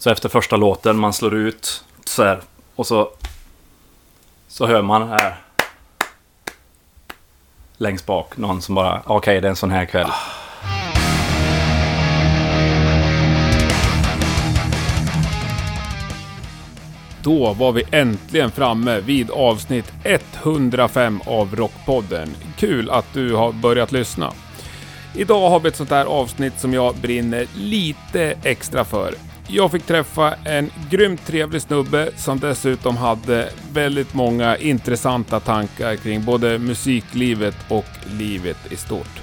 Så efter första låten, man slår ut så här. Och så... Så hör man här. Längst bak, någon som bara, ah, okej det är en sån här kväll. Då var vi äntligen framme vid avsnitt 105 av Rockpodden. Kul att du har börjat lyssna. Idag har vi ett sånt här avsnitt som jag brinner lite extra för. Jag fick träffa en grymt trevlig snubbe som dessutom hade väldigt många intressanta tankar kring både musiklivet och livet i stort.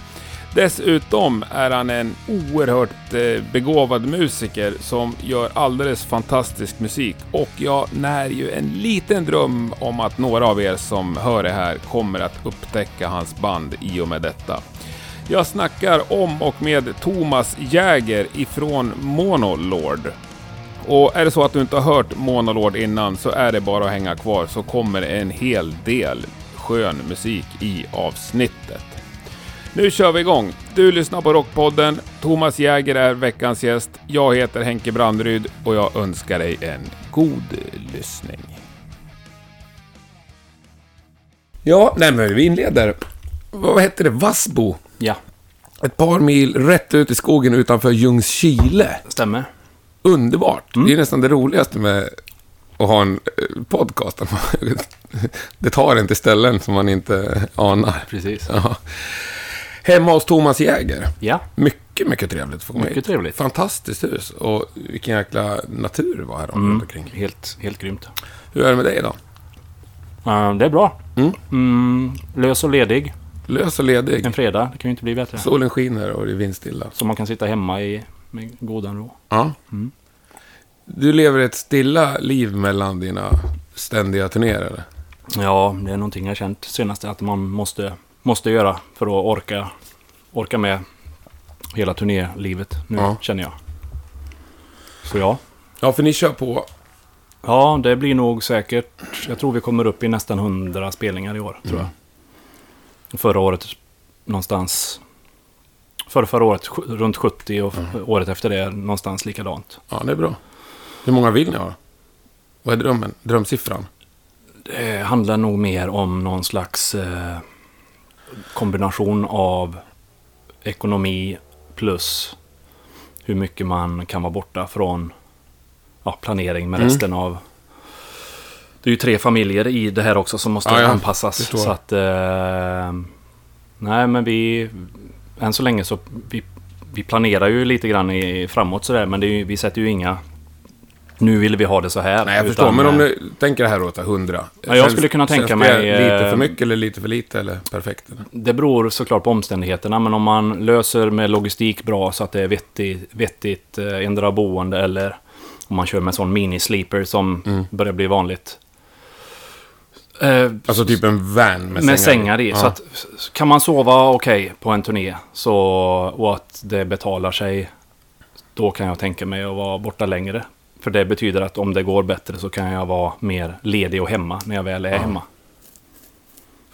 Dessutom är han en oerhört eh, begåvad musiker som gör alldeles fantastisk musik och jag när ju en liten dröm om att några av er som hör det här kommer att upptäcka hans band i och med detta. Jag snackar om och med Thomas Jäger ifrån Monolord. Och är det så att du inte har hört Monolord innan så är det bara att hänga kvar så kommer en hel del skön musik i avsnittet. Nu kör vi igång. Du lyssnar på Rockpodden. Thomas Jäger är veckans gäst. Jag heter Henke Brandryd och jag önskar dig en god lyssning. Ja, nej men vi inleder. Vad hette det? Vassbo. Ja, Ett par mil rätt ut i skogen utanför Ljungskile. stämmer. Underbart. Det är nästan det roligaste med att ha en eh, podcast. Det tar en till ställen som man inte anar. Precis. Ja. Hemma hos Thomas Jäger. Ja, Mycket, mycket trevligt få komma Mycket trevligt. Fantastiskt hus. Och vilken jäkla natur det var här Mm. runt omkring. helt, helt grymt. Hur är det med dig då? Uh, det är bra. Mm. Mm, lös och ledig. Lös och ledig. En fredag, det kan ju inte bli bättre. Solen skiner och det är vindstilla. Så man kan sitta hemma i, med godan ro. Ja. Mm. Du lever ett stilla liv mellan dina ständiga turnéer? Ja, det är någonting jag känt senast att man måste, måste göra för att orka, orka med hela turnélivet nu, Ja. känner jag. Så ja. Ja, för ni kör på... Ja, det blir nog säkert. Jag tror vi kommer upp i nästan 100 spelningar i år, tror jag. Förra året någonstans... Förra, förra året runt 70 och året efter det någonstans likadant. Ja, det är bra. Hur många vill ni ha? Vad är drömmen? Drömsiffran? Det handlar nog mer om någon slags eh, kombination av ekonomi plus hur mycket man kan vara borta från ja, planering med Mm. resten av... Det är ju tre familjer i det här också som måste Ja, ja, anpassas. Så att... Eh, nej, men vi... Än så länge så... Vi, vi planerar ju lite grann i, framåt sådär, men ju, vi sätter ju inga... Nu vill vi ha det så här. Nej, jag utan, förstår. Men om eh, du tänker det här åt 100. Ja, jag skulle kunna tänka mig, lite eh, för mycket eller lite för lite eller perfekt? Eller? Det beror såklart på omständigheterna, men om man löser med logistik bra så att det är vettigt, vettigt eh, ändra boende eller om man kör med sån mini-sleeper som Mm. börjar bli vanligt. Eh, Alltså typ en van med, med sängar i. Ja. Så att kan man sova okej på en turné så, och att det betalar sig, då kan jag tänka mig att vara borta längre. För det betyder att om det går bättre så kan jag vara mer ledig och hemma när jag väl är Ja. hemma.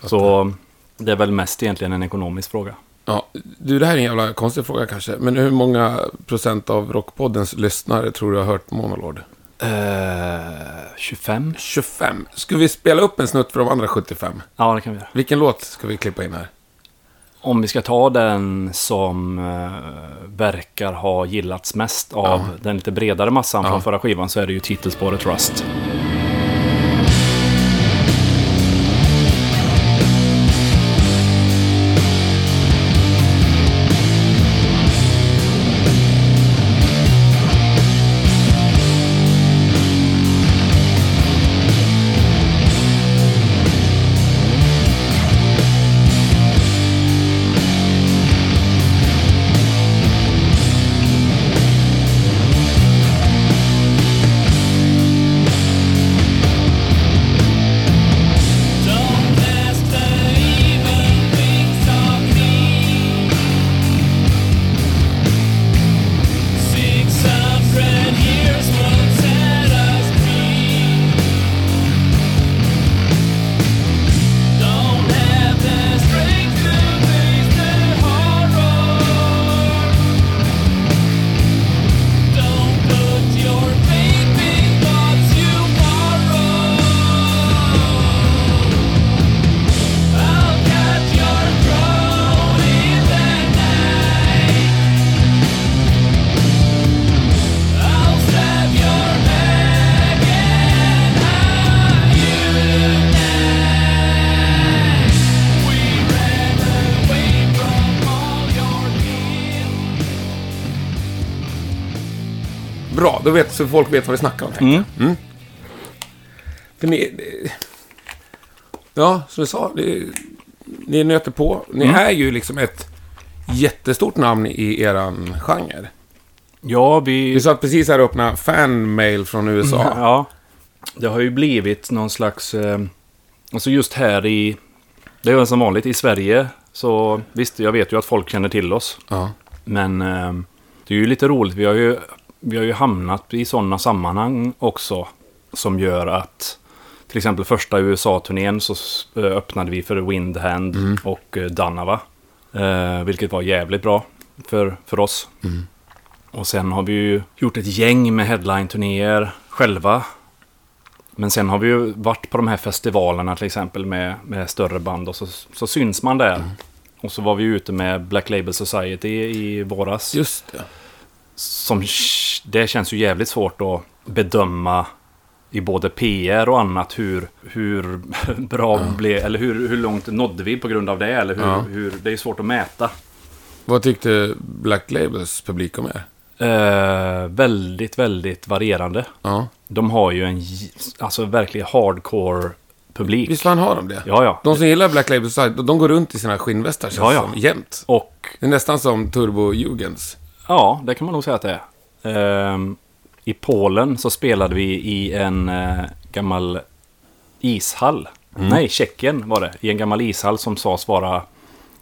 Så det är väl mest egentligen en ekonomisk fråga. Ja, du, det här är en jävla konstig fråga kanske. Men hur många procent av Rockpoddens lyssnare tror du har hört Monolord? Eh, 25? 25. Ska vi spela upp en snutt för de andra 75? Ja, det kan vi göra. Vilken låt ska vi klippa in här? Om vi ska ta den som eh, verkar ha gillats mest av Ja. den lite bredare massan Ja. från förra skivan så är det ju titelspåret Rust. Då vet, så folk vet vad vi snackar om. jag. Mm. För ni... Ja, som du sa, det, ni nöter på. Ni Mm. är ju liksom ett jättestort namn i eran genre. Ja, vi... Vi satt precis här och öppnade fanmail från USA. Ja. Det har ju blivit någon slags... Eh, alltså just här i... Det är väl som vanligt i Sverige. Så visst, jag vet ju att folk känner till oss. Ja. Men eh, det är ju lite roligt. Vi har ju, vi har ju hamnat i sådana sammanhang också. Som gör att... Till exempel första USA-turnén så eh, öppnade vi för Windhand och eh, Danava. Eh, vilket var jävligt bra för, för oss. Och sen har vi ju gjort ett gäng med headline-turnéer själva. Men sen har vi ju varit på de här festivalerna till exempel med, med större band och så, så syns man där. Och så var vi ute med Black Label Society i våras. Just det. Som, det känns ju jävligt svårt att bedöma i både PR och annat hur, hur bra blev, eller hur, hur långt nådde vi på grund av det, eller hur, Ja. hur det är svårt att mäta. Vad tyckte Black Labels publik om er? Eh, väldigt, väldigt varierande. Ja. De har ju en alltså verkligen hardcore publik. Visst fan har de det? Ja, ja. De som gillar Black Labels, de de går runt i sina skinnvästar känns Ja, ja. som, jämt. Och Det är nästan som Turbo Jugends. Ja, det kan man nog säga att det är. Ehm, I Polen så spelade vi i en eh, gammal ishall. Nej, Tjeckien var det. I en gammal ishall som sades vara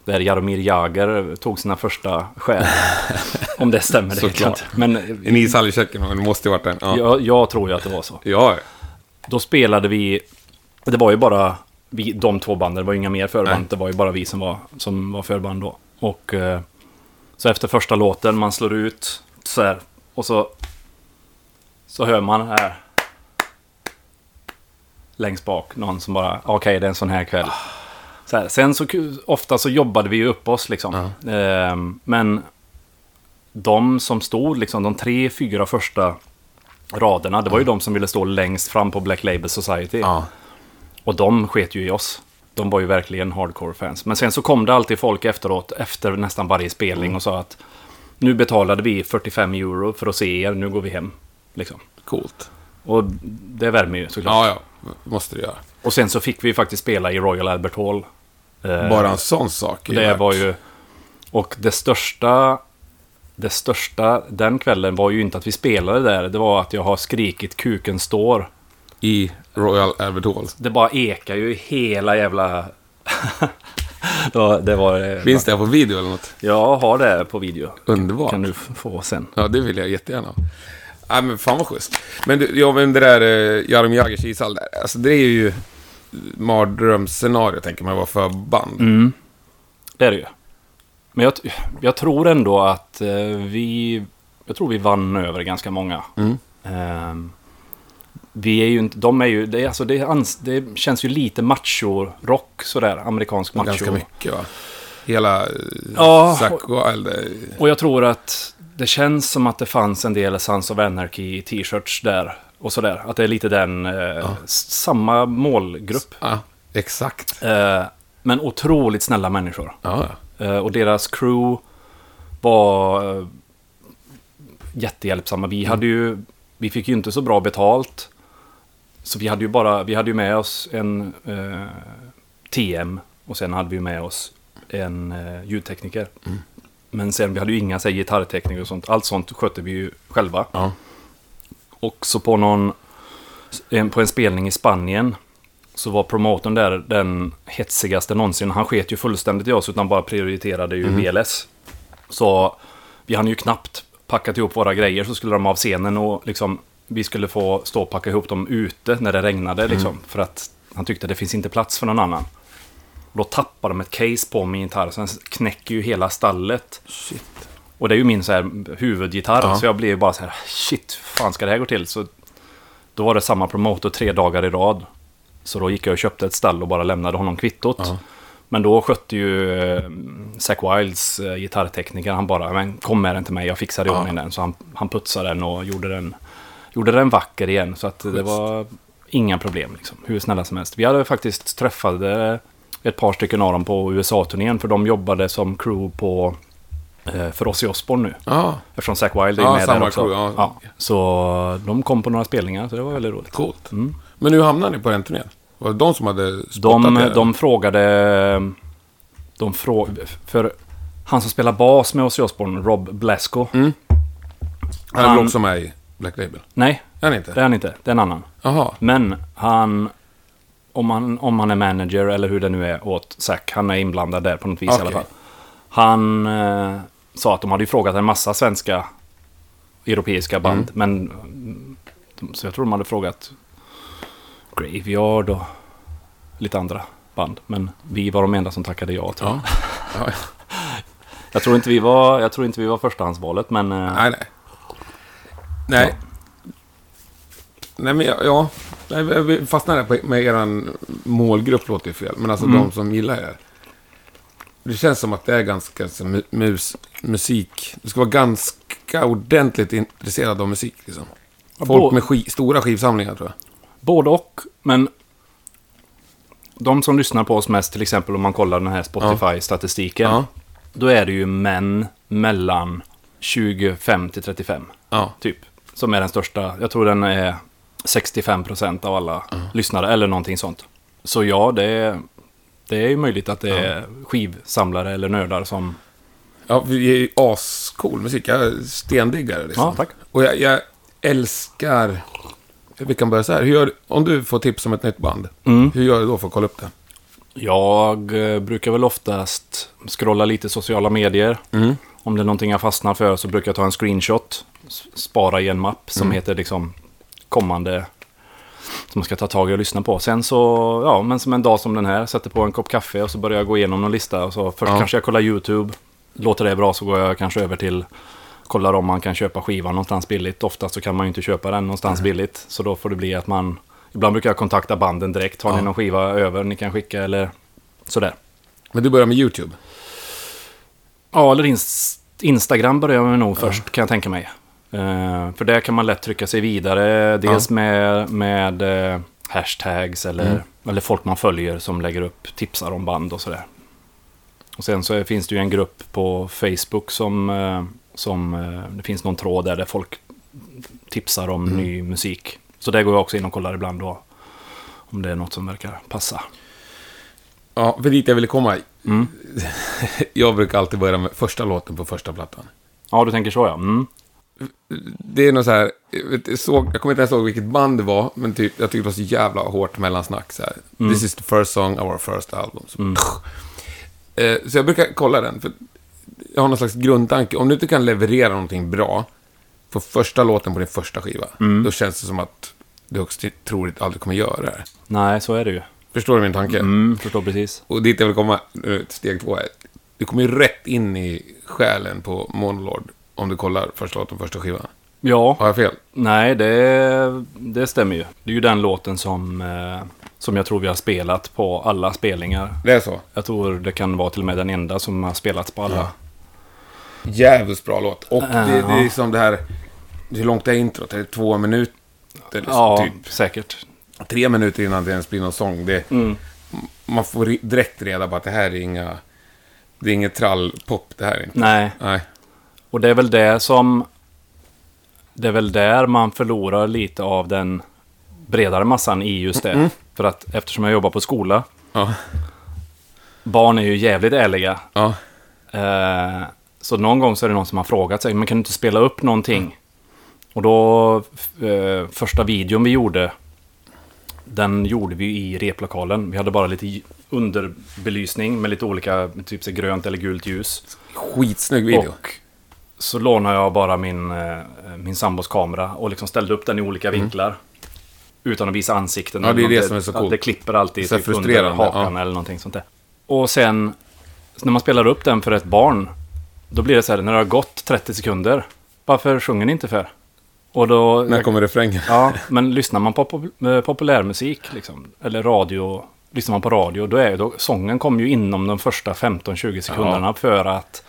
där Jaromir Jagr tog sina första skär. Om det stämmer, det Såklart. inte. Men En ishall i men det måste ju varit den. Ja. jag, jag tror ju att det var så. ja. Då spelade vi, det var ju bara vi, de två banden, det var ju inga mer förband, Nej. det var ju bara vi som var, som var förband då. Och eh, så efter första låten, man slår ut så här, och så, så hör man här längst bak någon som bara, okej det är en sån här kväll. Så här, sen så ofta så jobbade vi ju upp oss liksom. Ehm, men de som stod, liksom de tre, fyra första raderna, det var ju de som ville stå längst fram på Black Label Society. ja. Och de sket ju i oss. De var ju verkligen hardcore-fans. Men sen så kom det alltid folk efteråt, efter nästan varje spelning och sa att nu betalade vi 45 euro för att se er, nu går vi hem. Liksom. Coolt. Och det värmer ju såklart. Ja, ja. Måste det göra. Och sen så fick vi faktiskt spela i Royal Albert Hall. Eh, Bara en sån sak. det värt- var ju... Och det största... Det största den kvällen var ju inte att vi spelade där. Det var att jag har skrikit kuken står. I Royal Albert Hall. Det bara ekar ju hela jävla... det var... Det var Finns det här på video eller något? Jag har det på video. Underbart. Kan du få sen. Ja, det vill jag jättegärna. Nej, men fan vad schysst. Men du, ja, men det där eh, Jaromir Jagers ishall där. Alltså det är ju mardrömsscenario, tänker man, vara för band. Mm. Det är det ju. Men jag, jag tror ändå att eh, vi... Jag tror vi vann över ganska många. Mm. Ehm, vi är ju inte... De är ju... Det, är, alltså, det, är ans, det känns ju lite macho-rock sådär. Amerikansk macho. Ganska mycket va? Hela eh, Ja, Zack eh, Och jag tror att det känns som att det fanns en del Sons of Anarchy t-shirts där. Och sådär. Att det är lite den... Eh, s- Samma målgrupp. Ja, exakt. Eh, men otroligt snälla människor. Ja, ja. Eh, och deras crew var eh, jättehjälpsamma. Vi hade ju... Vi fick ju inte så bra betalt. Så vi hade ju bara... Vi hade ju med oss en eh, TM. Och sen hade vi med oss en eh, ljudtekniker. Men sen vi hade ju inga så här, gitarrtekniker och sånt. Allt sånt skötte vi ju själva. ja. Och så på någon... En, på en spelning i Spanien. Så var promotorn där den hetsigaste någonsin. Han sket ju fullständigt i oss utan bara prioriterade ju VLS. Så vi hann ju knappt packat ihop våra grejer så skulle de av scenen och liksom vi skulle få stå och packa ihop dem ute när det regnade liksom. För att han tyckte det finns inte plats för någon annan. Då tappar de ett case på min gitarr, sen knäcker ju hela stallet. Shit. Och det är ju min så här huvudgitarr, Ja. så jag blev ju bara så här, shit, fan ska det här gå till? Så då var det samma promotor tre dagar i rad. Så då gick jag och köpte ett stall och bara lämnade honom kvittot. Ja. Men då skötte ju eh, Zack Wilds eh, gitarrtekniker, han bara, men kom med den till mig, jag fixar i Ja. ordning den. Så han, han putsade den och gjorde den, gjorde den vacker igen. Så att det var inga problem, liksom, hur snälla som helst. Vi hade faktiskt träffade ett par stycken av dem på USA-turnén, för de jobbade som crew på eh, för Ozzy Osbourne nu. Ja, Eftersom Zack Wilde är Ja, med samma där också. crew, ja. Så de kom på några spelningar, så det var väldigt roligt. coolt. Mm. Men hur hamnade ni på den turnén? Var det de som hade spottat De, er? de frågade... De frågade... För han som spelar bas med Ozzy Osbourne, Rob Blasco. Han är väl också med i Black Label? Nej, Är han inte? det är han inte. Det är en annan. Jaha. Men han... Om han, om han är manager eller hur det nu är åt Zack, han är inblandad där på något vis i alla fall. Han eh, sa att de hade ju frågat en massa svenska europeiska band. Mm. Men så jag tror de hade frågat Graveyard och lite andra band. Men vi var de enda som tackade ja tror jag. Ja. ja. Jag tror inte vi var, jag tror inte vi var förstahandsvalet men... eh, Nej, nej. Nej. Nej, men ja. ja. Nej, vi- vi fastnade på, med er målgrupp, låter ju fel. Men alltså Mm. de som gillar er. Det känns som att det är ganska så, mu- mus, musik. Du ska vara ganska ordentligt intresserad av musik. Liksom. Ja, Folk med ski, stora skivsamlingar tror jag. Både och, men de som lyssnar på oss mest, till exempel om man kollar den här Spotify-statistiken, Ja. då är det ju män mellan 25 till 35, Ja. typ. Som är den största, jag tror den är 65% av alla lyssnare, eller någonting sånt. Så ja, det är, det är ju möjligt att det är skivsamlare eller nördar som... Ja, det är ju ascool musik. Jag är stendiggare liksom. Ja, tack. Och jag, jag älskar... Vi kan börja så här. Gör, om du får tips om ett nytt band, Mm. hur gör du då för att kolla upp det? Jag eh, brukar väl oftast scrolla lite sociala medier. Mm. Om det är någonting jag fastnar för så brukar jag ta en screenshot. Spara i en mapp som Mm. heter liksom kommande. Som man ska ta tag i och lyssna på. Sen så, ja, men som en dag som den här. Sätter på en kopp kaffe och så börjar jag gå igenom någon lista. Och så först Ja. kanske jag kollar YouTube. Låter det bra så går jag kanske över till kollar om man kan köpa skivan någonstans billigt. Oftast så kan man ju inte köpa den någonstans billigt. Så då får det bli att man... Ibland brukar jag kontakta banden direkt. Har Ja. ni någon skiva över ni kan skicka eller sådär. Men du börjar med YouTube? Ja, eller inst- Instagram börjar man nog först kan jag tänka mig. Eh, för där kan man lätt trycka sig vidare. Dels med, med eh, hashtags eller, Mm. eller folk man följer som lägger upp tipsar om band och sådär. Och sen så finns det ju en grupp på Facebook som, eh, som det finns någon tråd där, där folk tipsar om Mm. ny musik. Så där går jag också in och kollar ibland då. Om det är något som verkar passa. Ja, för dit jag ville komma. Mm. Jag brukar alltid börja med första låten på första plattan. Ja, du tänker så ja. Mm. Det är något så här, jag, såg, jag kommer inte ens ihåg vilket band det var, men typ, jag tyckte det var så jävla hårt mellansnack. Så här. Mm. This is the first song, our first album. Så, eh, så jag brukar kolla den, för jag har någon slags grundtanke. Om du inte kan leverera någonting bra på första låten på din första skiva, Mm. då känns det som att du också troligt aldrig kommer göra det. Nej, så är det ju. Förstår du min tanke? Mm, förstår precis. Och dit jag vill komma, nu, steg två är, du kommer ju rätt in i själen på Monolord om du kollar första låten, första skivan. Ja, Har jag fel? nej det, det stämmer ju. Det är ju den låten som, eh, som jag tror vi har spelat på alla spelningar. Det är så? Jag tror det kan vara till och med den enda som har spelats på alla. Ja. Jävligt bra låt. Och det, det är liksom det här... Hur långt är introt? Är det två minuter? Liksom, Ja, Typ säkert. tre minuter innan det ens blir någon sång. Det, Mm. Man får direkt reda på att det här är inga... Det är inget trallpop det här är inte. Nej, Nej. Och det är väl det som... Det är väl där man förlorar lite av den bredare massan i just det. Mm. För att eftersom jag jobbar på skola, Ja. barn är ju jävligt ärliga. Ja. Eh, så någon gång så är det någon som har frågat sig, men kan du inte spela upp någonting? Och då, eh, första videon vi gjorde, den gjorde vi i replokalen. Vi hade bara lite underbelysning med lite olika, typ så grönt eller gult ljus. Skitsnygg video. Och så lånade jag bara min, eh, min sambos kamera och liksom ställde upp den i olika vinklar. Utan att visa ansikten. Mm. Ja, det är det som är så Ja, coolt. Det klipper alltid Så typ under hakan ja. eller någonting sånt där. Och sen, när man spelar upp den för ett barn, då blir det så här, när det har gått 30 sekunder, varför sjunger ni inte för? Och då... När kommer refrängen? Ja, men lyssnar man på pop- eh, populärmusik, liksom, eller radio, lyssnar man på radio, då är då, sången kommer ju inom de första 15-20 sekunderna för att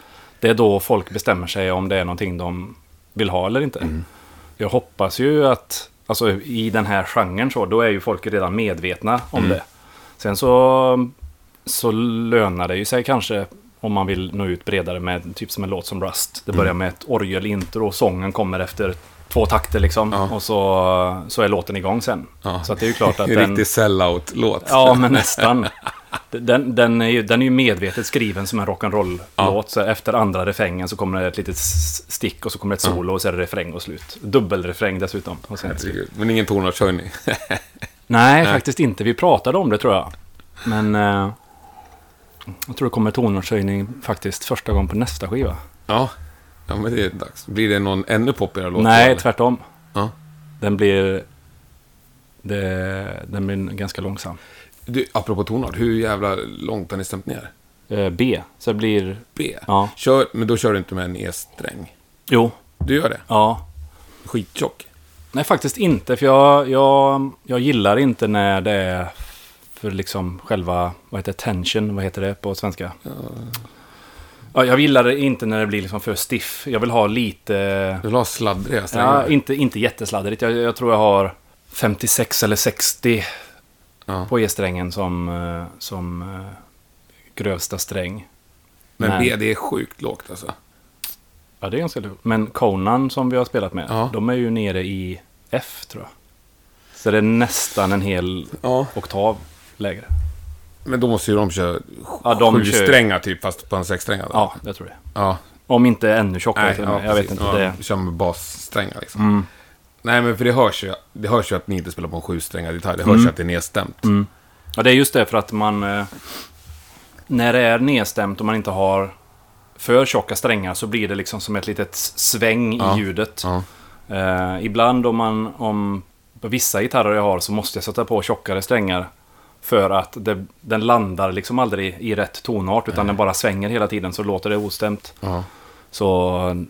det är då folk bestämmer sig om det är någonting de vill ha eller inte. Mm. Jag hoppas ju att, alltså i den här genren så, då är ju folk redan medvetna om Mm. det. Sen så, så lönar det ju sig kanske om man vill nå ut bredare med typ som en låt som Rust. Det börjar med ett orgelintro och sången kommer efter två takter liksom. Ja. Och så, så är låten igång sen. Ja. Så det är ju klart att En riktig sell-out-låt. Ja, men nästan. Den, den, är ju, den är ju medvetet skriven som en rock'n'roll-låt. Så efter andra refrängen så kommer det ett litet stick och så kommer det ett solo och så är det refräng och slut. Dubbelrefräng dessutom. Och sen. Men ingen tonartshöjning. Nej, faktiskt inte. Vi pratade om det tror jag. Men eh, jag tror det kommer tonartshöjning faktiskt första gången på nästa skiva. ja. ja, men det är dags. Blir det någon ännu poppigare låt? Nej, eller? tvärtom. Ja. Den blir... Det, den blir ganska långsam. Du, apropå tonart, hur jävla långt har ni stämt ner? Eh, B, så det blir... B? Ja. Kör, men då kör du inte med en E-sträng? Jo, Du gör det? ja. Skittjock? Nej, faktiskt inte. För jag, jag, jag gillar inte när det är för liksom själva, vad heter tension, vad heter det på svenska? Ja, jag gillar det inte när det blir liksom för stiff. Jag vill ha lite, Du vill ha sladdriga strängar? ja, inte, inte jättesladdigt. Jag, jag tror jag har 56 eller 60 Ja. på E-strängen som, eh, som eh, grövsta sträng. Men. B, det är sjukt lågt alltså. Ja, det är ganska lugnt. Men Conan som vi har spelat med, Ja. de är ju nere i F tror jag. Så det är nästan en hel Ja. oktav lägre. Men då måste ju de köra Ja, de sju kör- strängar typ, fast på en sexsträngad. Ja, det tror jag. ja. Om inte ännu tjockare Nej, ja. Jag vet precis. inte. Ja, Det. Kör med bassträngar liksom. Mm. Nej, men för det hörs ju, det hörs ju att ni inte spelar på en sjusträngad gitarr. Det hörs Mm. ju att det är nedstämt. Ja, det är just det för att man... Eh, när det är nedstämt och man inte har för tjocka strängar så blir det liksom som ett litet sväng Ja. i ljudet. Ja. Eh, ibland om man... Om, på vissa gitarrer jag har så måste jag sätta på tjockare strängar. För att det, den landar liksom aldrig i rätt tonart utan den bara svänger hela tiden så låter det ostämt. Ja. Så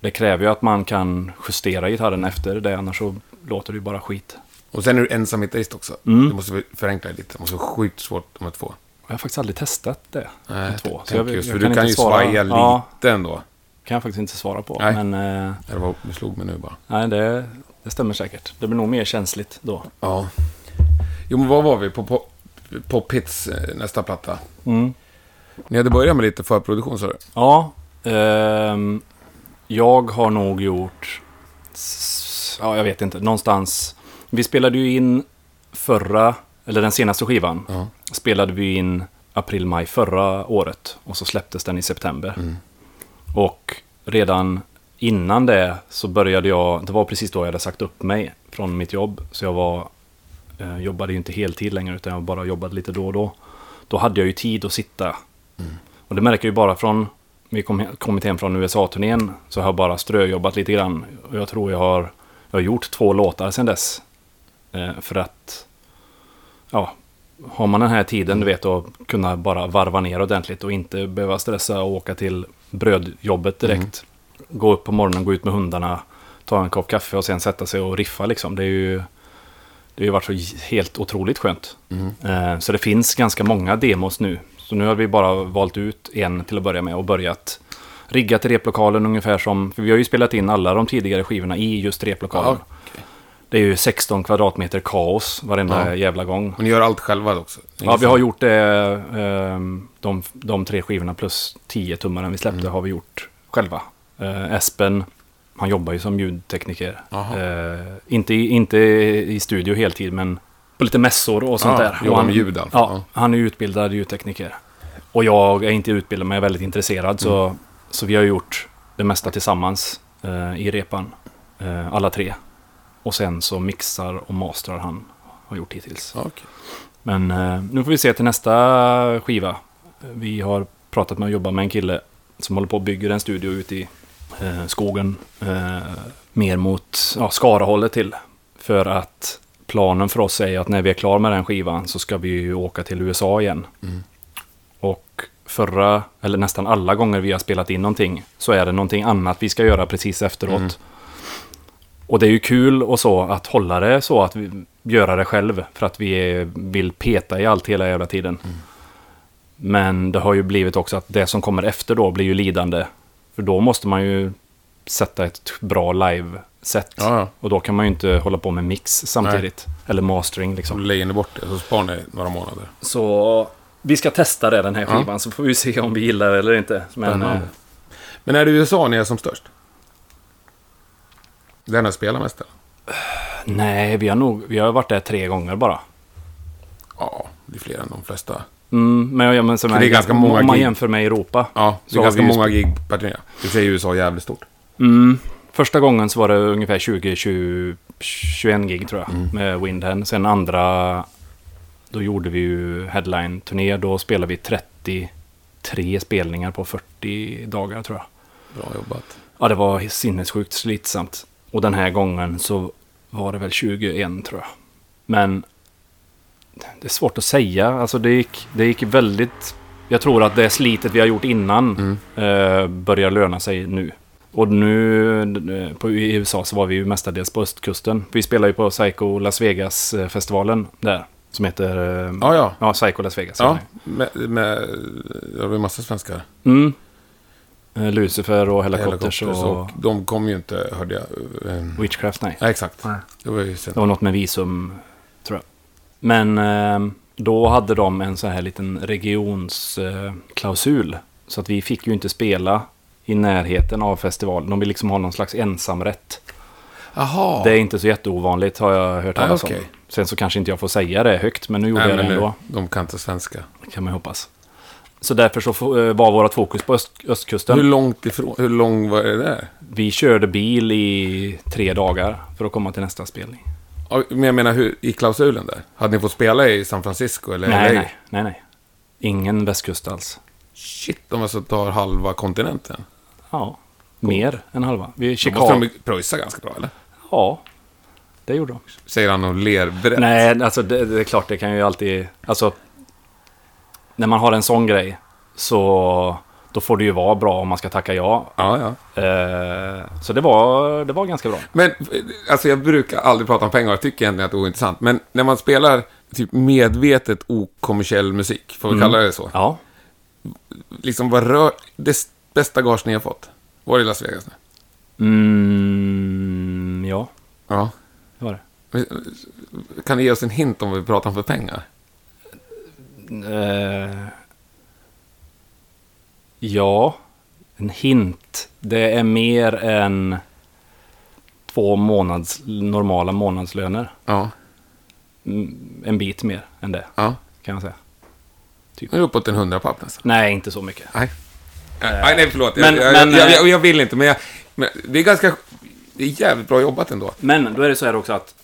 det kräver ju att man kan justera gitarren efter det annars så låter det ju bara skit. Och sen är du ensam gitarrist också. Mm. Du måste vi förenkla lite. Det måste vara sjukt svårt med två. Jag har faktiskt aldrig testat det. Nej, med två. tänk just, för kan du kan ju svara. svaja Ja, lite ändå. kan jag faktiskt inte svara på. Nej. Men eh, Det var du slog mig nu bara. nej, det, det stämmer säkert. Det blir nog mer känsligt då. Ja. Jo, men vad var vi på Pop, pop Hits eh, nästa platta? Mm. Ni hade börjat med lite förproduktion, sa du? Ja, ehm, jag har nog gjort... Ja, jag vet inte. Någonstans... Vi spelade ju in förra, eller den senaste skivan. Ja. Spelade vi in april-maj förra året. Och så släpptes den i september. Mm. Och redan innan det så började jag... Det var precis då jag hade sagt upp mig från mitt jobb. Så jag var... Eh, jobbade ju inte heltid längre utan jag bara jobbade lite då och då. Då hade jag ju tid att sitta. Och det märker jag ju bara från... Vi kom, kommit hem från USA-turnén så har jag bara ströjobbat lite grann. Och jag tror jag har... Jag har gjort två låtar sedan dess. Eh, för att... Ja, har man den här tiden, du vet, att kunna bara varva ner ordentligt och inte behöva stressa och åka till brödjobbet direkt. Gå upp på morgonen, gå ut med hundarna, ta en kopp kaffe och sen sätta sig och riffa liksom. Det är ju... Det har ju varit så helt otroligt skönt. Mm. Eh, Så det finns ganska många demos nu. Så nu har vi bara valt ut en till att börja med och börjat rigga till replokalen ungefär som... För vi har ju spelat in alla de tidigare skivorna i just replokalen. Ja, okej. Det är ju 16 kvadratmeter kaos varenda Ja. jävla gång. Men ni gör allt själva också? Ja, vi har gjort det. ehm, De, de tre skivorna plus 10 tummaren vi släppte har vi gjort själva. Eh, Espen, han jobbar ju som ljudtekniker. Eh, inte, i- inte i studio heltid, men på lite mässor och sånt Ja, där. jobbar med ljud alltså. Ja, han är utbildad ljudtekniker. Och jag är inte utbildad, men jag är väldigt intresserad. Så, Mm. så vi har gjort det mesta tillsammans eh, i repan. Eh, alla tre. Och sen så mixar och mastrar han, har gjort hittills. Okej. Men eh, nu får vi se till nästa skiva. Vi har pratat med att jobba med en kille som håller på och bygger en studio ute i eh, skogen. Eh, mer mot ja, Skarahållet till. För att planen för oss är att när vi är klara med den skivan så ska vi ju åka till USA igen. Mm. Och förra, eller nästan alla gånger vi har spelat in någonting så är det någonting annat vi ska göra precis efteråt. Mm. Och det är ju kul och så att hålla det så att vi göra det själv. För att vi är, vill peta i allt hela jävla tiden. Mm. Men det har ju blivit också att det som kommer efter då blir ju lidande. För då måste man ju sätta ett bra live-set. Ja, ja. Och då kan man ju inte hålla på med mix samtidigt. Eller mastering liksom. lägger ni bort det, så sparar ni några månader. Så vi ska testa det den här skivan så får vi se om vi gillar det eller inte. Men, eh, Men är det USA ni är som störst? Den har spelat mest eller? nej, vi har nog vi har varit där tre gånger bara. Ja, det är fler än de flesta. Mm, men, jag- men som För det är ganska många om man jämför med Europa. Ja, det är ganska många gig per turné. Du säger USA är jävligt stort. Mm, första gången så var det ungefär 20-21 gig tror jag. Mm. Med Windhand. Sen andra, då gjorde vi ju headline-turné. Då spelade vi 33 spelningar på 40 dagar tror jag. Bra jobbat. Ja, det var sinnessjukt slitsamt. Och den här gången så var det väl 21 tror jag. Men det är svårt att säga. Alltså det gick, det gick väldigt... Jag tror att det slitet vi har gjort innan eh, börjar löna sig nu. Och nu eh, på, i USA så var vi ju mestadels på östkusten. Vi spelar ju på Psycho Las Vegas-festivalen där. Som heter... Eh, Ja, ja. ja, Psycho Las Vegas. Ja, med, med, det var ju massa svenskar. Mm. Eh, Lucifer och Helicopters Helicopters och, och de kom ju inte, hörde jag. Witchcraft, nej. Ja, exakt. Nej. Det var ju sen. Det var något med visum, tror jag. Men då hade de en sån här liten regionsklausul. så att vi fick ju inte spela i närheten av festivalen. De vill liksom ha någon slags ensamrätt. Jaha. Det är inte så jätteovanligt har jag hört Ah, talas om. okej. Sen så kanske inte jag får säga det högt, men nu gjorde Nej, jag det ändå. de kan inte svenska. Kan man ju hoppas. Så därför så eh, var vårt fokus på öst, östkusten. Hur långt ifrån, hur lång var det där? Vi körde bil i tre dagar för att komma till nästa spelning. Men jag menar, hur, i klausulen där? Hade ni fått spela i San Francisco eller Nej, LA? nej, nej, nej. Ingen västkust alls. Shit, de alltså tar halva kontinenten. Ja, mer än halva. Vi Då måste Chicago. de pröjsa ganska bra, eller? Ja, det gjorde de. Säger han och ler brett. Nej, alltså det, det är klart, det kan ju alltid... Alltså, när man har en sån grej så då får det ju vara bra om man ska tacka ja. Ja, ja. Eh, så det var, det var ganska bra. Men, eh, alltså jag brukar aldrig prata om pengar, jag tycker egentligen att det är ointressant. Men när man spelar typ medvetet okommersiell musik, får vi Mm. kalla det så. Ja, Liksom vad rör... Det bästa gage ni har fått? Var det i Las Vegas nu? mm, ja, Ja. det var det. Kan du ge oss en hint om vad vi pratar om för pengar? Eh, ja, en hint. Det är mer än två månads, normala månadslöner. Ja. Mm, En bit mer än det, Ja. kan jag säga. Nu är uppåt en hundrapapp nästan. Nej, inte så mycket. Nej. Nej, nej, förlåt. men- jag, men, jag, jag, eh, jag, jag vill inte, men, jag, men det är ganska... Det är jävligt bra jobbat ändå. Men då är det så här också att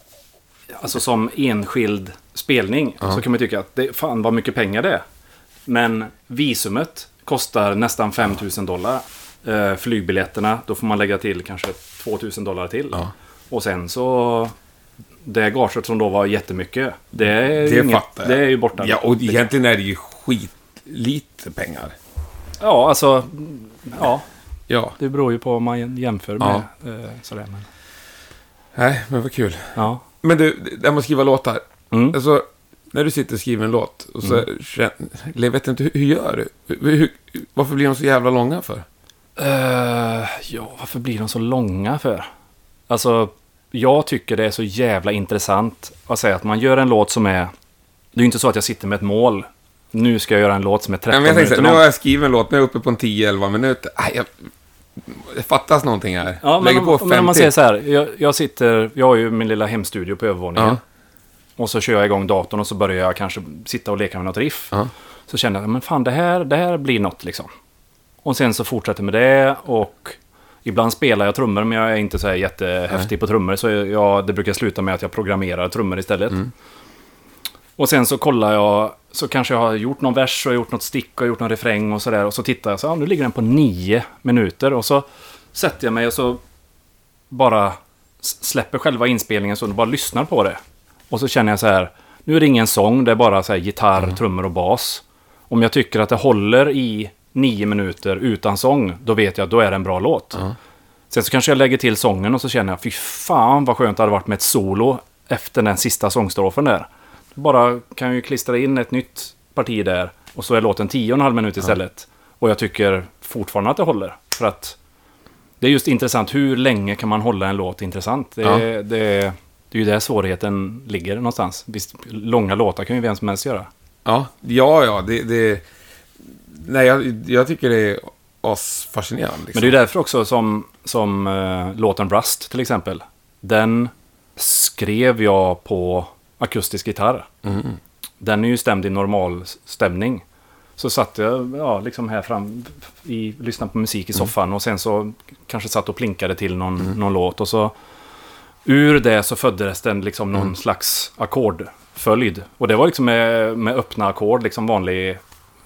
alltså som enskild spelning så kan man tycka att det, fan vad mycket pengar det är. Men visumet kostar nästan 5000 dollar. Eh, flygbiljetterna, då får man lägga till kanske 2000 dollar till. Ja. Och sen så det gaget som då var jättemycket. Det är, Det inget, det är ju borta. Ja, och egentligen är det ju skitlite pengar. Ja, alltså. Ja, Ja. det beror ju på vad man jämför med. Eh, sådär, men, Nej, men vad kul. ja. Men du, det där med att skriva låtar. Mm. Alltså, när du sitter och skriver en låt och så känner... Jag vet inte, hur, hur gör du? Hur, hur, varför blir de så jävla långa för? Eh, ja, varför blir de så långa för? Alltså, jag tycker det är så jävla intressant att säga att man gör en låt som är... Det är ju inte så att jag sitter med ett mål. Nu ska jag göra en låt som är 13 Nej, men minuter här, nu lång. har jag skrivit en låt, nu är jag uppe på en 10-11 minuter. Aj, jag, det fattas någonting här. Ja, men Lägger om, på men fem om man säger så här. Jag, jag sitter... Jag har ju min lilla hemstudio på övervåningen. Ja. Och så kör jag igång datorn och så börjar jag kanske sitta och leka med något riff. Ja. Så känner jag, men fan det här, det här blir något liksom. Och sen så fortsätter med det och ibland spelar jag trummor men jag är inte så här jättehäftig på trummor. Så jag, det brukar sluta med att jag programmerar trummor istället. Mm. Och sen så kollar jag, så kanske jag har gjort någon vers och gjort något stick och gjort någon refräng och sådär. Och så tittar jag så, ja, nu ligger den på nio minuter. Och så sätter jag mig och så bara släpper själva inspelningen så och bara lyssnar på det. Och så känner jag så här, nu är det ingen sång, det är bara så här gitarr, trummor och bas. Om jag tycker att det håller i nio minuter utan sång, då vet jag att då är det en bra låt. Sen så kanske jag lägger till sången och så känner jag, fy fan vad skönt det hade varit med ett solo efter den sista sångstrofen där. Bara kan ju klistra in ett nytt parti där och så är låten tio och en halv minut istället. Och jag tycker fortfarande att det håller. För att det är just intressant, hur länge kan man hålla en låt intressant? Det, Ja. det, det är ju där svårigheten ligger någonstans. Visst, långa låtar kan ju vem som helst göra. Ja, ja, ja. Det, det, nej, jag, jag tycker det är asfascinerande. Liksom. Men det är ju därför också som, som uh, låten Rust till exempel. Den skrev jag på akustisk gitarr. Mm. Den är ju stämd i normal stämning. Så satt jag ja, liksom här fram, i, lyssnade på musik i soffan och sen så kanske satt och plinkade till någon, någon låt. Och så ur det så föddes den liksom någon slags ackordföljd. Och det var liksom med, med öppna ackord, liksom vanlig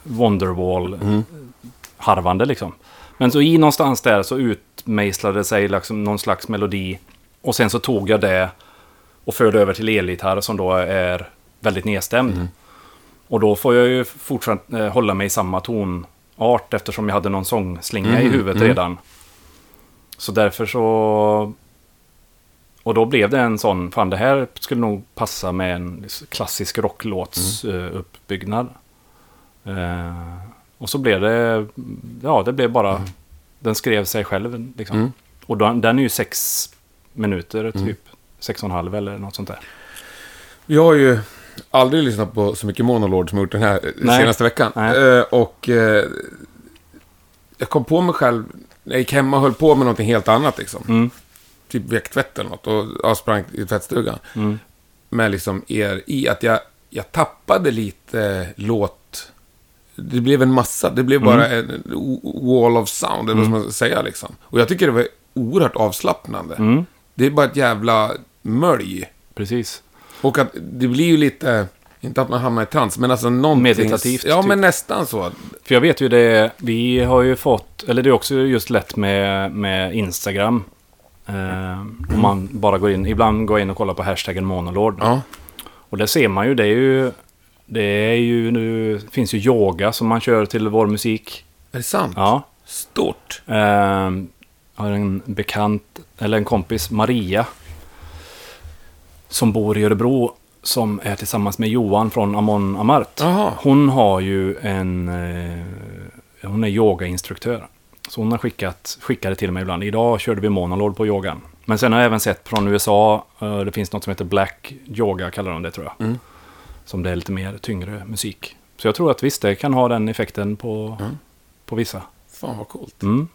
Wonderwall-harvande liksom. Men så i någonstans där så utmejslade sig liksom någon slags melodi. Och sen så tog jag det och förde över till elgitarr som då är väldigt nedstämd. Och då får jag ju fortsatt eh, hålla mig i samma tonart eftersom jag hade någon sångslinga i Mm, huvudet mm. redan. Så därför så... Och då blev det en sån, fan det här skulle nog passa med en klassisk rocklåts Mm. eh, uppbyggnad. Eh, och så blev det, ja det blev bara, den skrev sig själv liksom. Mm. Och den, den är ju sex minuter, typ sex och en halv eller något sånt där. Jag har ju aldrig lyssnat på så mycket Monolord som jag gjort den här Nej. senaste veckan. Nej. Eh, och eh, jag kom på mig själv, när jag gick hemma och höll på med någonting helt annat liksom. Mm. Typ väcktvätt eller något och jag sprang i tvättstugan. Mm. Med liksom er i att jag, jag tappade lite låt... Det blev en massa, det blev bara Mm. en wall of sound, eller vad ska man säga liksom. Och jag tycker det var oerhört avslappnande. Mm. Det är bara ett jävla mölj. Precis. Och att det blir ju lite, inte att man hamnar i trans, men alltså någonting... Meditativt, Ja, typ. men nästan så. För jag vet ju det, vi har ju fått, eller det är också just lätt med, med Instagram. Eh, om man bara går in, ibland går jag in och kollar på hashtaggen Monolord. Ja. Och där ser man ju, det är ju, det är ju nu, finns ju yoga som man kör till vår musik. Är det sant? Ja. Stort. Eh, har en bekant, eller en kompis, Maria. Som bor i Örebro. Som är tillsammans med Johan från Amon Amart. Jaha. Hon har ju en... Eh, hon är yogainstruktör. Så hon har skickat, skickade till mig ibland. Idag körde vi monolog på yogan. Men sen har jag även sett från USA, eh, det finns något som heter Black Yoga, kallar de det tror jag. Mm. Som det är lite mer tyngre musik. Så jag tror att visst, det kan ha den effekten på, Mm. på vissa. Fan vad coolt. Mm.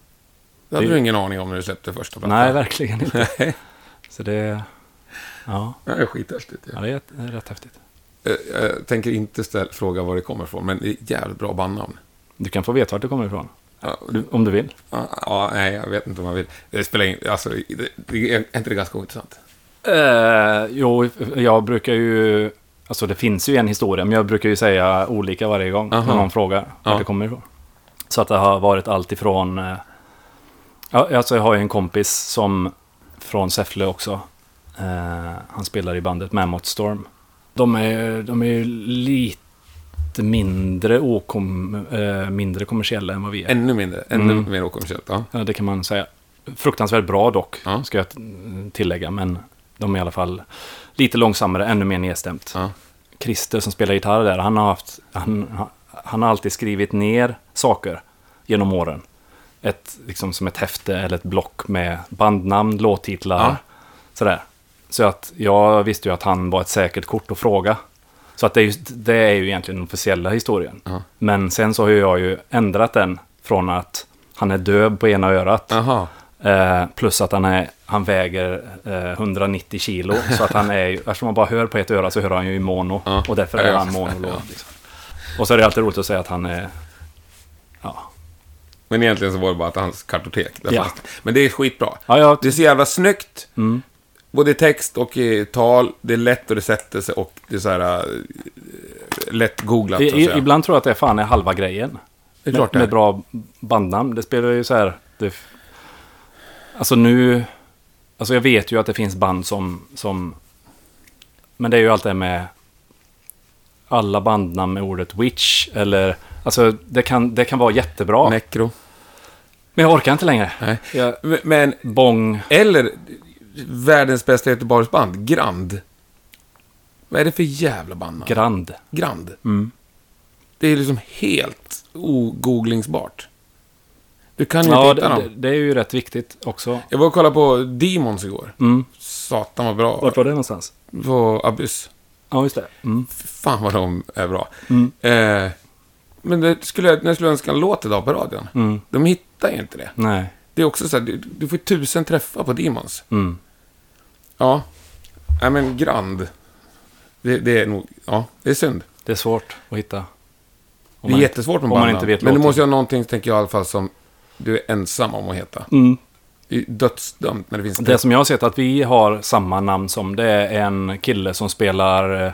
Det hade Det- du ingen aning om när du släppte första plattan. Nej, verkligen inte. Så det... Ja, Det är skithäftigt. ja Ja. det är, rätt häftigt. Jag, jag tänker inte ställ, fråga var det kommer ifrån, men det är jävligt bra bandnamn. Du kan få veta vart det kommer ifrån. Ja, om du vill. ja, nej, jag vet inte om jag vill. Det spelar ingen... Alltså, det, det, är inte det ganska ointressant? Eh, jo, jag brukar ju... Alltså det finns ju en historia, men jag brukar ju säga olika varje gång Aha. när någon frågar vart Ja. det kommer ifrån. Så att det har varit allt ifrån... Eh, ja, alltså jag har ju en kompis som från Säffle också. Eh, han spelar i bandet Mammoth Storm. De är, de är ju lite mindre, okom, eh, mindre kommersiella än vad vi är. Ännu mindre. Ännu Mm. mer okommersiellt. Ja. Ja, det kan man säga. Fruktansvärt bra dock, Ja. ska jag tillägga. Men de är i alla fall lite långsammare, ännu mer nedstämt. Ja. Christer som spelar gitarr där, han har, haft, han, han har alltid skrivit ner saker genom åren. Ett, liksom som ett häfte eller ett block med bandnamn, låttitlar, Ja. sådär. Så att jag visste ju att han var ett säkert kort att fråga. Så att det är, just, det är ju egentligen den officiella historien. Ja. Men sen så har jag ju ändrat den från att han är döv på ena örat. Jaha. Eh, plus att han, är, han väger eh, 190 kilo. Så att han är ju, eftersom man bara hör på ett öra så hör han ju i mono. Ja. Och därför är han monolog. Liksom. Och så är det alltid roligt att säga att han är... Ja, Men egentligen så var det bara att hans kartotek. Där Ja. Men det är skitbra. ja, ja Det är så jävla snyggt. mm, Både i text och i tal. Det är lätt och det sätter sig och det är så här... äh, lätt googlat, I, så att säga. ibland tror jag att det fan är halva grejen. det är klart det med, är. med bra bandnamn. Det spelar ju så här... Det, alltså nu... Alltså jag vet ju att det finns band som... som men det är ju allt det med... Alla bandnamn med ordet witch eller... Alltså det kan, det kan vara jättebra. Necro. Men jag orkar inte längre. Nej. Jag, Men, bong. eller världens bästa Göteborgsband, Grand. Vad är det för jävla band? Grand. Grand. Mm. Det är liksom helt ogooglingsbart. Du kan ju Ja, inte hitta det, dem. det är ju rätt viktigt också. Jag var och kollade på Demons igår. Mm. Satan vad bra. Vart var det någonstans? På Abyss. Ja, just det. Mm. Fan vad de är bra. Mm. Eh, men det skulle, jag skulle önska en låt idag på radion. Mm. De hittar ju inte det. Nej. Det är också så här, du, du får tusen träffar på Demons. Mm. Ja. Nej men Grand. Det, det är nog, ja, det är synd. Det är svårt att hitta. Om Det är jättesvårt med vet Men det låten. måste ju ha någonting, tänker jag i alla fall, som du är ensam om att heta. Mm. Det är dödsdömt när det finns... Det som jag har sett att vi har samma namn som, det är en kille som spelar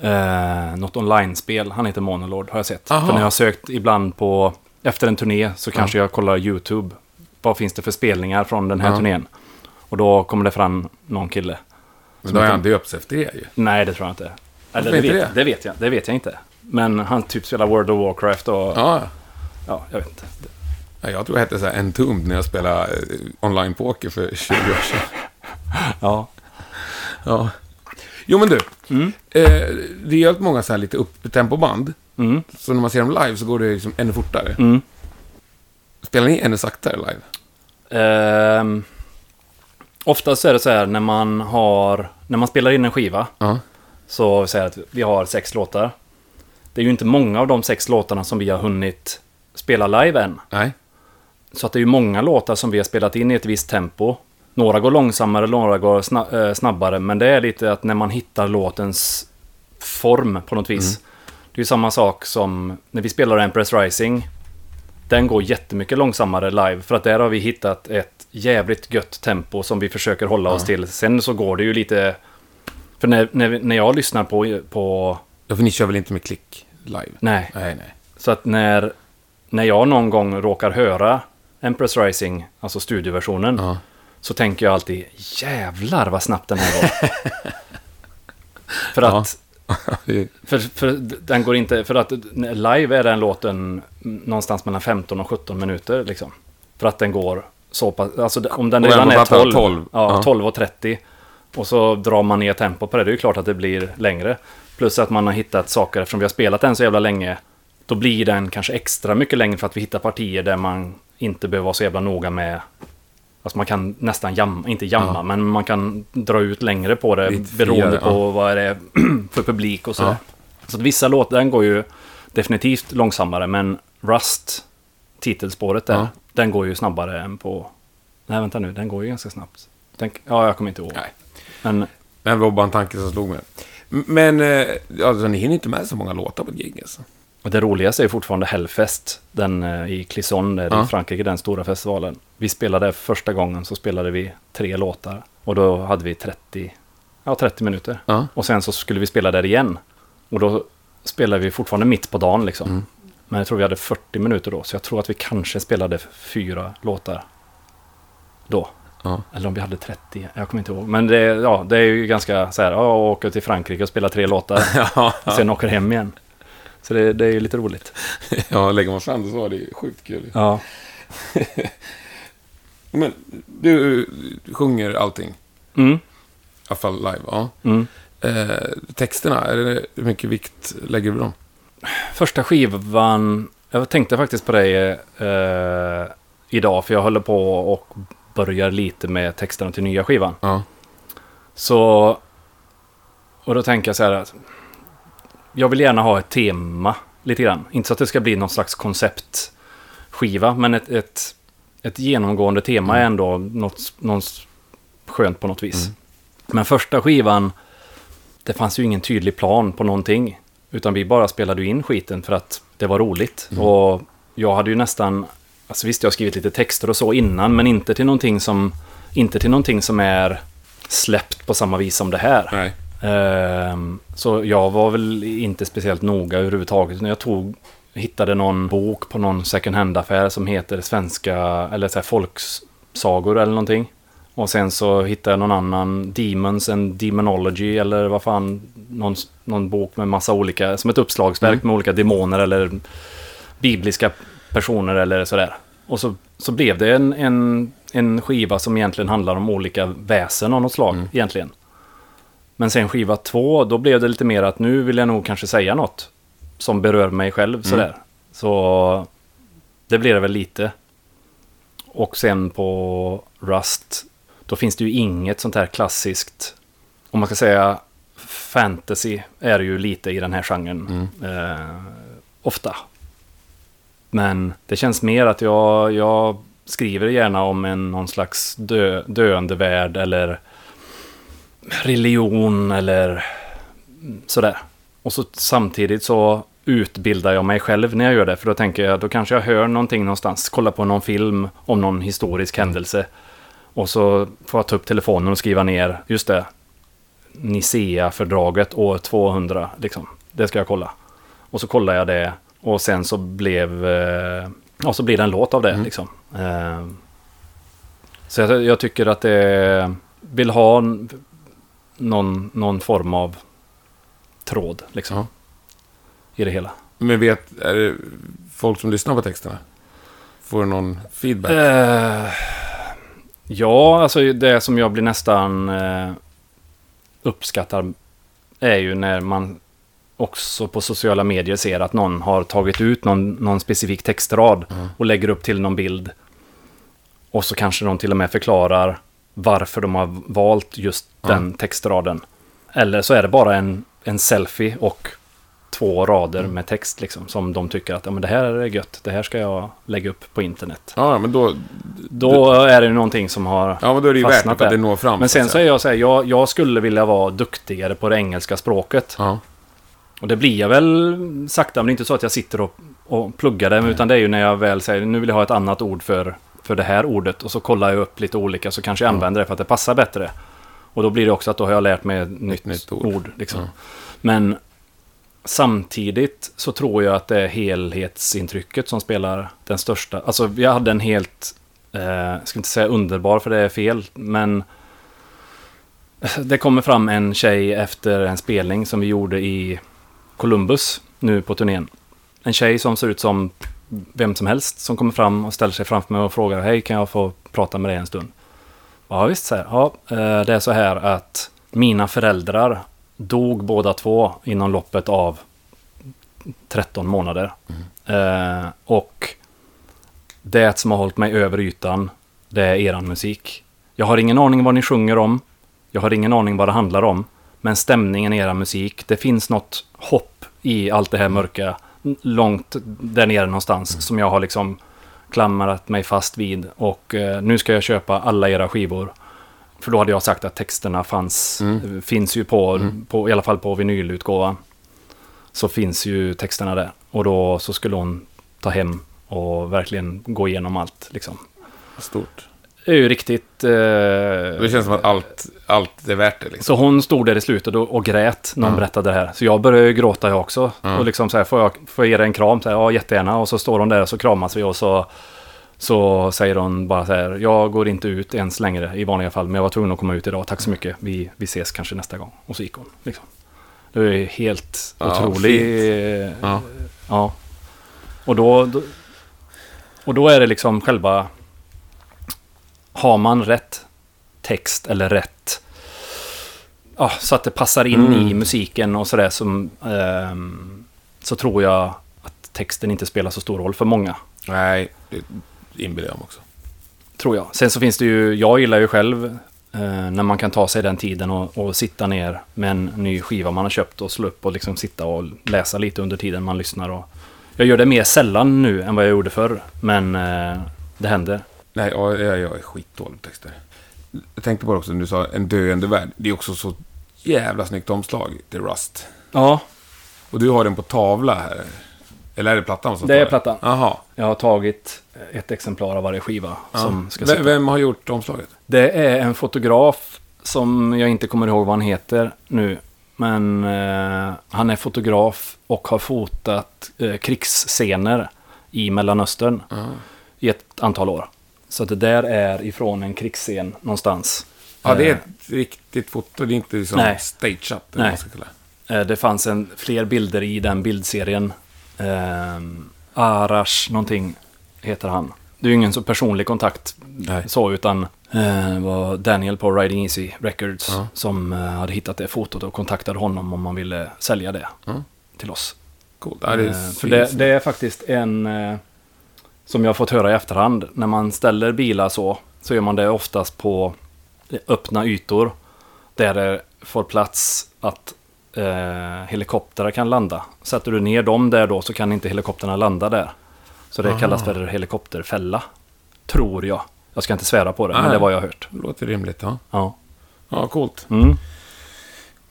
eh, något online-spel. Han heter Monolord, har jag sett. Aha. För när jag har sökt ibland på, efter en turné, så kanske jag kollar YouTube. Vad finns det för spelningar från den här Ja. turnén? Och då kommer det fram någon kille. Men då har han döpts efter det ju. Nej, det tror jag inte. Eller det vet, det? det vet jag, det vet jag inte. Men han typ spelar World of Warcraft och... Ja, Ja. jag vet inte. ja. Jag tror jag hette så här Entombed när jag spelade eh, online-poker för 20 år sedan. Ja. Ja. Jo men du. Mm. Eh, det är jävligt många så här lite upptempoband. Mm. Så när man ser dem live så går det liksom ännu fortare. Mm. Spelar ni ännu saktare live? Ehm, oftast är det så här när man har... När man spelar in en skiva. Ja. Så säger att vi har sex låtar. Det är ju inte många av de sex låtarna som vi har hunnit spela live än. Nej. Så att det är ju många låtar som vi har spelat in i ett visst tempo. Några går långsammare, några går eh, snabbare. Men det är lite att när man hittar låtens form på något vis. Det är ju samma sak som när vi spelar Empress Rising. Den går jättemycket långsammare live. För att där har vi hittat ett jävligt gött tempo som vi försöker hålla oss till. Sen så går det ju lite... För när, när, när jag lyssnar på, på... Ja, för ni kör väl inte med klick live? Nej, Nej, nej. så att när, när jag någon gång råkar höra Empress Rising, alltså studioversionen, Ja. så tänker jag alltid jävlar vad snabbt den här var. för att, för, för den går inte, för att live är den låten någonstans mellan 15 och 17 minuter liksom. För att den går så pass, alltså om den redan är fattar 12, 12, Ja, ja. 12 och 30. Och så drar man ner tempo på det, det är ju klart att det blir längre. Plus att man har hittat saker, eftersom vi har spelat den så jävla länge, då blir den kanske extra mycket längre för att vi hittar partier där man inte behöver vara så jävla noga med... Alltså man kan nästan jamma, inte jamma, Ja. men man kan dra ut längre på det Lite beroende friare, på ja. vad det är för publik och så. Ja. Så att vissa låtar, den går ju definitivt långsammare, men Rust, titelspåret där, Ja. den går ju snabbare än på... Nej, vänta nu, den går ju ganska snabbt. Den, ja, jag kommer inte ihåg. Nej. Men Det var bara en tanke som slog mig. Men, eh, alltså, ni hinner inte med så många låtar på ett gig alltså. Och det roligaste är fortfarande Hellfest, den eh, i Clisson, där Ja. i Frankrike, den stora festivalen. Vi spelade första gången, så spelade vi tre låtar. Och då hade vi 30, ja, 30 minuter. Ja. Och sen så skulle vi spela där igen. Och då spelade vi fortfarande mitt på dagen liksom. Mm. Men jag tror vi hade 40 minuter då, så jag tror att vi kanske spelade fyra låtar då. Ja. Eller om vi hade 30, jag kommer inte ihåg. Men det, ja, det är ju ganska så här, ja, åka till Frankrike och spela tre låtar. ja, och sen åker hem igen. Så det, det är ju lite roligt. ja, lägger man fram det så var det ju sjukt kul. Ja. Men du, sjunger allting, Mm. i alla fall live. Ja. Mm. Eh, texterna, är det, hur mycket vikt lägger du på dem? Första skivan, jag tänkte faktiskt på det eh, idag, för jag håller på och börjar lite med texterna till nya skivan. Ja. Så, och då tänker jag så här att jag vill gärna ha ett tema lite grann. Inte så att det ska bli någon slags konceptskiva, men ett, ett, ett genomgående tema är ändå något, något skönt på något vis. Mm. Men första skivan, det fanns ju ingen tydlig plan på någonting. Utan vi bara spelade in skiten för att det var roligt. Och jag hade ju nästan, alltså visst jag har skrivit lite texter och så innan, men inte till någonting som, inte till någonting som är släppt på samma vis som det här. Nej. Ehm, så jag var väl inte speciellt noga överhuvudtaget. Jag tog, hittade någon bok på någon second hand-affär som heter svenska, eller så här folksagor eller någonting. Och sen så hittade jag någon annan, Demons and Demonology eller vad fan, någon, någon bok med massa olika, som ett uppslagsverk med olika demoner eller bibliska personer eller sådär. Och så, så blev det en, en, en skiva som egentligen handlar om olika väsen av något slag egentligen. Men sen skiva två, då blev det lite mer att nu vill jag nog kanske säga något som berör mig själv sådär. Så det blev det väl lite. Och sen på Rust, då finns det ju inget sånt här klassiskt, om man ska säga fantasy är ju lite i den här genren. Mm. Eh, ofta. Men det känns mer att jag, jag skriver gärna om en någon slags dö, döende värld eller religion eller sådär. Och så samtidigt så utbildar jag mig själv när jag gör det. För då tänker jag, då kanske jag hör någonting någonstans, kollar på någon film om någon historisk händelse. Och så får jag ta upp telefonen och skriva ner, just det, Nicea-fördraget år 200, liksom. Det ska jag kolla. Och så kollar jag det och sen så blev, eh, ja så blir det en låt av det Mm. liksom. Eh, så jag, jag tycker att det vill ha någon, någon form av tråd liksom. Ja. I det hela. Men vet, är det folk som lyssnar på texterna? Får du någon feedback? Eh, ja, alltså det som jag blir nästan eh, uppskattar är ju när man också på sociala medier ser att någon har tagit ut någon, någon specifik textrad Mm. och lägger upp till någon bild. Och så kanske de till och med förklarar varför de har valt just Ja. den textraden. Eller så är det bara en, en selfie och två rader Mm. med text liksom, som de tycker att ja, men det här är gött, det här ska jag lägga upp på internet. Ja, men då, Då är det någonting som har... ja, men då är det ju värt att det når fram. Men sen så är jag så här, jag, jag skulle vilja vara duktigare på det engelska språket. Ja. Och det blir jag väl sakta, men det är inte så att jag sitter och, och pluggar det. Utan det är ju när jag väl säger, nu vill jag ha ett annat ord för, för det här ordet. Och så kollar jag upp lite olika, så kanske jag använder det för att det passar bättre. Och då blir det också att då har jag lärt mig ett nytt, nytt ord. ord. liksom. Ja. Men samtidigt så tror jag att det är helhetsintrycket som spelar den största. Alltså jag hade en helt, eh, ska inte säga underbar för det är fel, men det kommer fram en tjej efter en spelning som vi gjorde i Columbus nu på turnén. En tjej som ser ut som vem som helst som kommer fram och ställer sig framför mig och frågar Hej, kan jag få prata med dig en stund? Ja, visst, så här. Ja, eh, det är så här att mina föräldrar dog båda två inom loppet av 13 månader. Eh, och det som har hållit mig över ytan, det är eran musik. Jag har ingen aning vad ni sjunger om. Jag har ingen aning vad det handlar om. Men stämningen i era musik, det finns något hopp i allt det här mörka. Långt där nere någonstans som jag har liksom klamrat mig fast vid. Och eh, nu ska jag köpa alla era skivor. För då hade jag sagt att texterna fanns, Mm. eh, finns ju på, Mm. på, i alla fall på vinylutgåvan. Så finns ju texterna där. Och då så skulle hon ta hem och verkligen gå igenom allt. Liksom. Stort. Är ju riktigt... Eh, Det känns som att allt, allt är värt det liksom. så hon stod där i slutet och, och grät när hon Ja. berättade det här. Så jag började ju gråta jag också. Ja. Och liksom så här, får jag, får jag ge dig en kram? Så här, ja, jättegärna. Och så står hon där och så kramas vi och så, så säger hon bara så här, jag går inte ut ens längre i vanliga fall, men jag var tvungen att komma ut idag. Tack så mycket, vi, vi ses kanske nästa gång. Och så gick hon. Liksom. Det är helt Ja, otrolig... Ja. Ja. Och då, då, och då är det liksom själva... Har man rätt text eller rätt... Ja, så att det passar in Mm. i musiken och sådär som... ehm, så tror jag att texten inte spelar så stor roll för många. Nej, det inbillar jag mig också. Tror jag. Sen så finns det ju... Jag gillar ju själv eh, när man kan ta sig den tiden och, och sitta ner med en ny skiva man har köpt och slå upp och liksom sitta och läsa lite under tiden man lyssnar. Och, jag gör det mer sällan nu än vad jag gjorde förr, men eh, det händer. Nej, ja, jag, jag är skitdålig på texter. Jag tänkte på det också när du sa en döende värld. Det är också så jävla snyggt omslag till Rust. Ja, Och du har den på tavla här. Eller är det plattan som Det är plattan. Jaha. jag har tagit ett exemplar av varje skiva Ja. som ska Vem, sitta. vem har gjort omslaget? Det är en fotograf som jag inte kommer ihåg vad han heter nu. Men eh, han är fotograf och har fotat eh, krigsscener i Mellanöstern Ja. i ett antal år. Så det där är ifrån en krigsscen någonstans. Ja, det är Eh, ett riktigt foto. Det är inte liksom Nej. stageat. Nej. man ska kalla det. Eh, Det fanns en, fler bilder i den bildserien. Um, Arash någonting heter han. Det är ju ingen så personlig kontakt Nej. så, utan eh, var Daniel på Riding Easy Records Ja. som eh, hade hittat det fotot och kontaktade honom om man ville sälja det Ja. till oss. Coolt. Ja, det är Eh, det, det är faktiskt en eh, som jag fått höra i efterhand. När man ställer bilar så, så gör man det oftast på öppna ytor. Där det får plats att eh, helikoptrar kan landa. Sätter du ner dem där då så kan inte helikoptrarna landa där. Så det Ah. kallas för helikopterfälla. Tror jag. Jag ska inte svära på det, men Nej. det var jag har hört. Det låter rimligt, ja. Ja. Ja, coolt. Mm.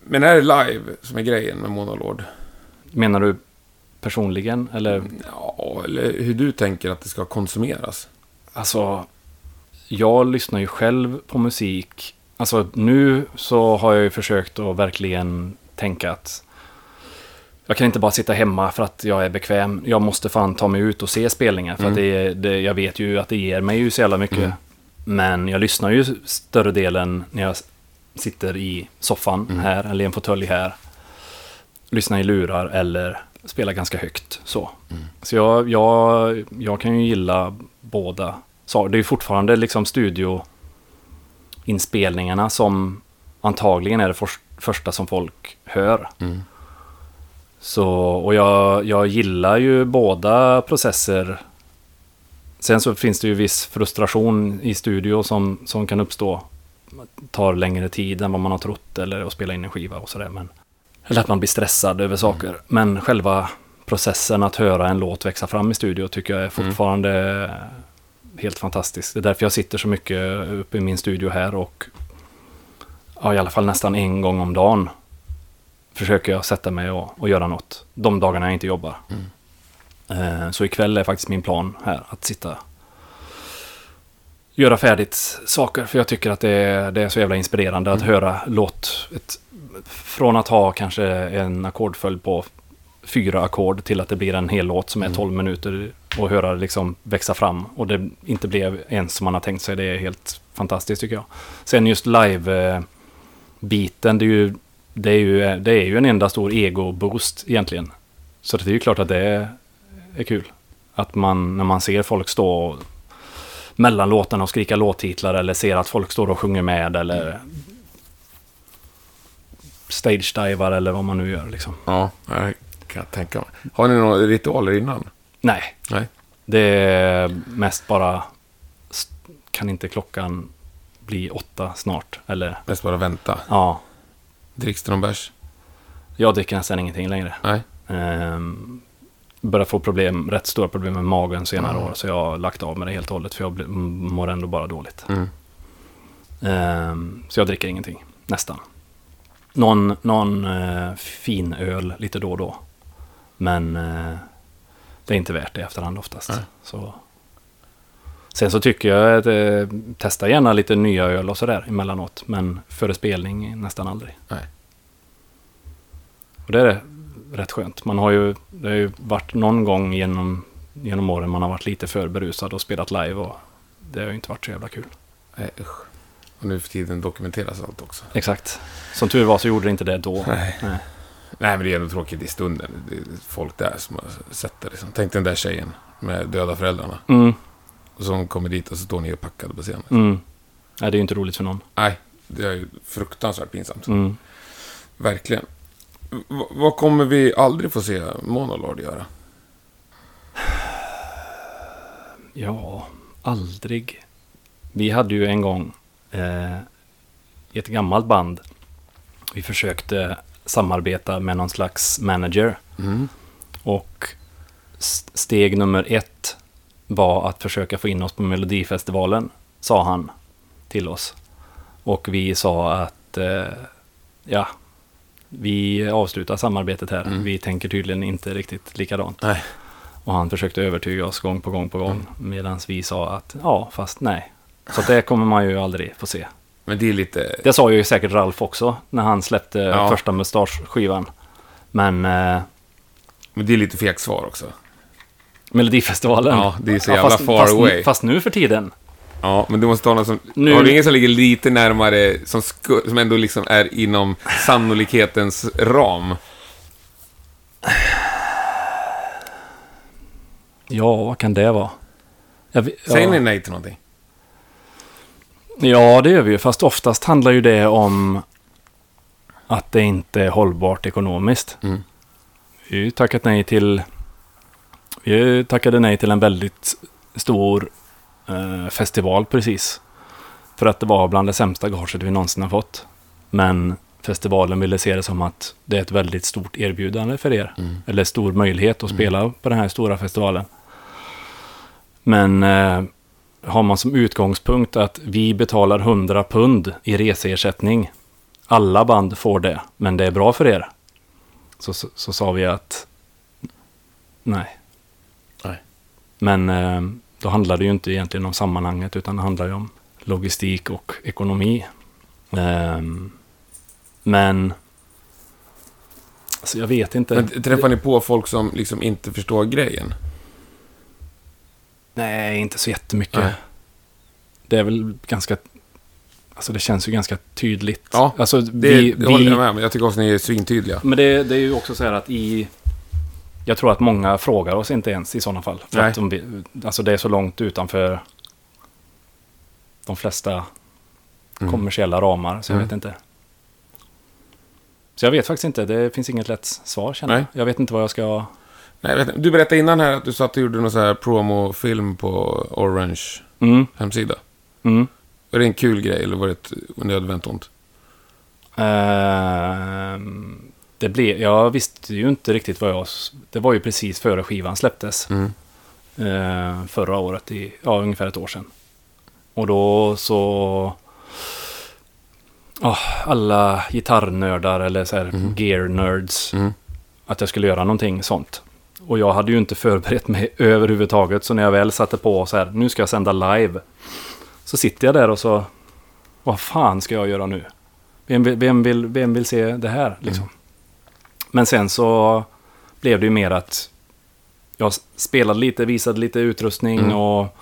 Men är det live som är grejen med Monolord? Menar du personligen eller? Ja, eller hur du tänker att det ska konsumeras? Alltså, jag lyssnar ju själv på musik. Alltså nu så har jag ju försökt att verkligen tänka att jag kan inte bara sitta hemma för att jag är bekväm. Jag måste fan ta mig ut och se spelningar. För Mm. att det, det, jag vet ju att det ger mig ju så jävla mycket. Mm. Men jag lyssnar ju större delen när jag sitter i soffan Mm. här eller i en fåtölj här. Lyssnar i lurar eller spelar ganska högt. Så, Mm. så jag, jag, jag kan ju gilla båda. Så det är fortfarande liksom studioinspelningarna som antagligen är det för, första som folk hör. Mm. Så, och jag, jag gillar ju båda processer. Sen så finns det ju viss frustration i studio som, som kan uppstå. Tar längre tid än vad man har trott eller att spela in en skiva och sådär. Men, eller att man blir stressad över saker. Men själva processen att höra en låt växa fram i studio tycker jag är fortfarande helt fantastisk. Det är därför jag sitter så mycket uppe i min studio här och ja, i alla fall nästan en gång om dagen försöker jag sätta mig och, och göra något. De dagarna jag inte jobbar. Eh, så ikväll är faktiskt min plan här att sitta göra färdigt saker. För jag tycker att det är, det är så jävla inspirerande att höra låt. Ett, från att ha kanske en ackordföljd på fyra ackord till att det blir en hel låt som är 12 minuter och höra det liksom växa fram. Och det inte blev ens som man har tänkt sig. Det är helt fantastiskt tycker jag. Sen just live-biten, det är ju det är ju, det är ju en enda stor ego-boost egentligen. Så det är ju klart att det är, är kul. Att man, när man ser folk stå och, mellan låtarna och skrika låttitlar eller ser att folk står och sjunger med eller stage-divar eller vad man nu gör liksom. Ja, det kan jag tänka mig. Har ni några ritualer innan? Nej, Nej. det är mest bara kan inte klockan bli åtta snart? Eller Mest bara vänta. ja, Dricks det någon bärs? jag dricker nästan ingenting längre. Nej. Ehm, börjar få problem, rätt stora problem med magen senare Mm. år. Så jag har lagt av med det helt och hållet. För jag mår ändå bara dåligt. Mm. Ehm, så jag dricker ingenting, nästan. Någon, någon eh, fin öl lite då och då. Men eh, det är inte värt det i efterhand oftast. Nej. Så. Sen så tycker jag att eh, testa gärna lite nya öl och sådär emellanåt. Men före spelning nästan aldrig. Nej. Och det är rätt skönt. Man har ju, det har ju varit någon gång genom, genom åren man har varit lite för berusad och spelat live. Och det har ju inte varit så jävla kul. Nej, usch. Och nu för tiden dokumenteras allt också. Exakt. Som tur var så gjorde det inte det då. Nej. Nej. Nej, men det är ändå tråkigt i stunden. Det är folk där som har sett det. Liksom. Tänk den där tjejen med döda föräldrarna. Mm, Och som kommer dit och så står ni packade på scenen. mm. Nej, det är ju inte roligt för någon. Nej, det är ju fruktansvärt pinsamt. Mm. Verkligen. Vad kommer vi aldrig få se Monolord göra? Ja, aldrig. Vi hade ju en gång eh, ett gammalt band. Vi försökte samarbeta med någon slags manager. Mm. Och steg nummer ett var att försöka få in oss på Melodifestivalen, sa han till oss. Och vi sa att eh, ja, vi avslutar samarbetet här. Mm. Vi tänker tydligen inte riktigt likadant. Nej. Och han försökte övertyga oss gång på gång på gång. Medan vi sa att ja, fast nej. Så det kommer man ju aldrig få se. Men det är lite... Det sa ju säkert Ralf också när han släppte Ja. första mustaschskivan. Men eh, Men det är lite fegt svar också. Melodifestivalen. Ja, det är så jävla fast, far fast, away. Fast nu för tiden. Ja, men du måste ha något som... Nu- Har du ingen som ligger lite närmare, som, sku, som ändå liksom är inom sannolikhetens ram? Ja, vad kan det vara? Jag, vet- Säger ja. ni nej till någonting? Ja, det gör vi ju. Fast oftast handlar ju det om att det inte är hållbart ekonomiskt. Mm. Vi har ju tackat nej till... Vi tackade nej till en väldigt stor festival precis. För att det var bland det sämsta gaget vi någonsin har fått. Men festivalen ville se det som att det är ett väldigt stort erbjudande för er. Mm. Eller stor möjlighet att spela på den här stora festivalen. Men eh, har man som utgångspunkt att vi betalar 100 pund i reseersättning. Alla band får det, men det är bra för er. Så, så, så sa vi att nej. Nej. Men eh, då handlar det ju inte egentligen om sammanhanget utan det handlar ju om logistik och ekonomi. Ehm, men alltså jag vet inte. Men träffar ni på folk som liksom inte förstår grejen? Nej, inte så jättemycket. Nej. Det är väl ganska... Alltså det känns ju ganska tydligt. Ja, alltså, Det, vi, det håller vi, jag med om. Jag tycker också ni är svintydliga. Men det, det är ju också så här att i... Jag tror att många frågar oss inte ens i sådana fall. För Nej. att de, alltså det är så långt utanför de flesta Mm. kommersiella ramar. Så jag Mm. vet inte. Så jag vet faktiskt inte. Det finns inget lätt svar känner jag. Jag vet inte vad jag ska... Nej. Du berättade innan här att du satt och gjorde någon så här promofilm på Orange Mm, hemsida. mm. Var det en kul grej eller var det ett nödvändigt ont? Ehm, det blev, jag visste ju inte riktigt vad jag... Det var ju precis före skivan släpptes. Mm. eh, förra året, i, ja, ungefär ett år sedan. Och då så... ja, alla gitarrnördar eller så här Mhm. gear-nerds. Mm. Att jag skulle göra någonting sånt. Och jag hade ju inte förberett mig överhuvudtaget. Så när jag väl satte på så här, nu ska jag sända live. Så sitter jag där och så... Vad fan ska jag göra nu? Vem, vem, vill, vem vill se det här liksom? Men sen så blev det ju mer att jag spelade lite, visade lite utrustning Mm. och...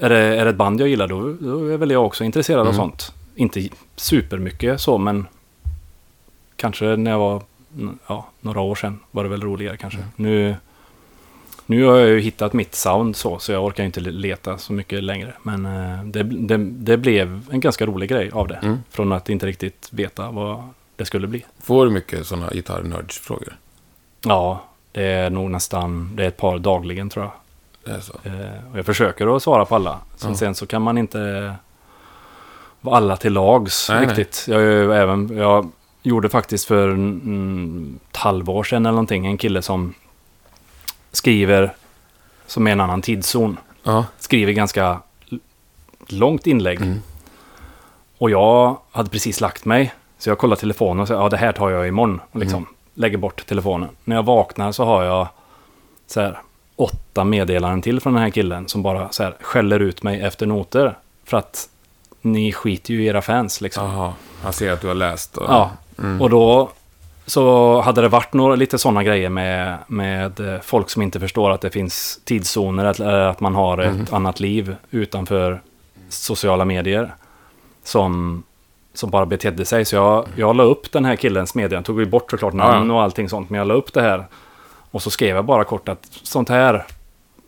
Är det, är det ett band jag gillar då, då är väl jag också intresserad av Mm. sånt. Inte supermycket så, men kanske när jag var ja, några år sedan var det väl roligare kanske. Mm. Nu, nu har jag ju hittat mitt sound så, så jag orkar inte leta så mycket längre. Men eh, det, det, det blev en ganska rolig grej av det. Mm. Från att inte riktigt veta vad det skulle bli. Får du mycket sådana gitarrnördsfrågor? Ja, det är nog nästan, det är ett par dagligen tror jag. Det är så? Eh, och jag försöker att svara på alla. Sen, Ja. sen så kan man inte vara alla till lags Nej, riktigt. Jag, är ju även, jag gjorde faktiskt för mm, ett halvår sedan eller någonting en kille som skriver, som är en annan tidszon, Ja. skriver ganska långt inlägg. Mm. Och jag hade precis lagt mig. Så jag kollar telefonen och säger ja det här tar jag imorgon. Och liksom Mm. lägger bort telefonen. När jag vaknar så har jag så här åtta meddelanden till från den här killen som bara så här skäller ut mig efter noter. För att ni skiter ju i era fans liksom. Jaha. Han ser att du har läst. Och... Ja, Mm. och då så hade det varit några lite sådana grejer med, med eh, folk som inte förstår att det finns tidszoner, eller att man har ett Mm. annat liv utanför sociala medier. Som, som bara betedde sig. Så jag, jag la upp den här killens meddelande, tog ju bort såklart namn och allting sånt, men jag la upp det här. Och så skrev jag bara kort att sånt här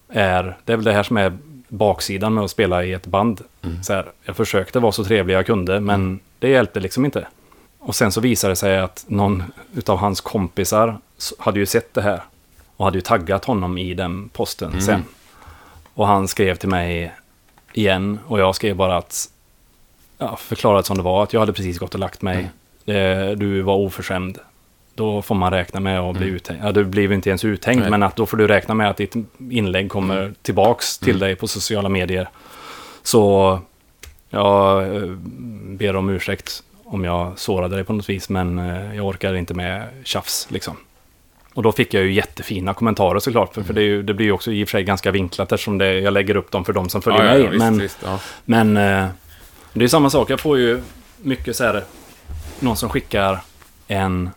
är, det är väl det här som är baksidan med att spela i ett band. Mm. Så här, jag försökte vara så trevlig jag kunde, men det hjälpte liksom inte. Och sen så visade det sig att någon utav hans kompisar hade ju sett det här. Och hade ju taggat honom i den posten Mm. sen. Och han skrev till mig igen. Och jag skrev bara att... Ja, förklarat som det var. Att jag hade precis gått och lagt mig. Mm. Eh, du var oförskämd. Då får man räkna med att bli Mm. uthängd. Ja, du blir inte ens uthängd. Nej. Men att då får du räkna med att ditt inlägg kommer tillbaks till Mm. dig på sociala medier. Så jag eh, ber om ursäkt om jag sårade dig på något vis, men eh, jag orkar inte med tjafs liksom. Och då fick jag ju jättefina kommentarer såklart, för, för det, ju, det blir ju också i och för sig ganska vinklat eftersom det, jag lägger upp dem för de som följer ja, mig. ja, visst, men visst, ja. men det är samma sak, jag får ju mycket så här, någon som skickar en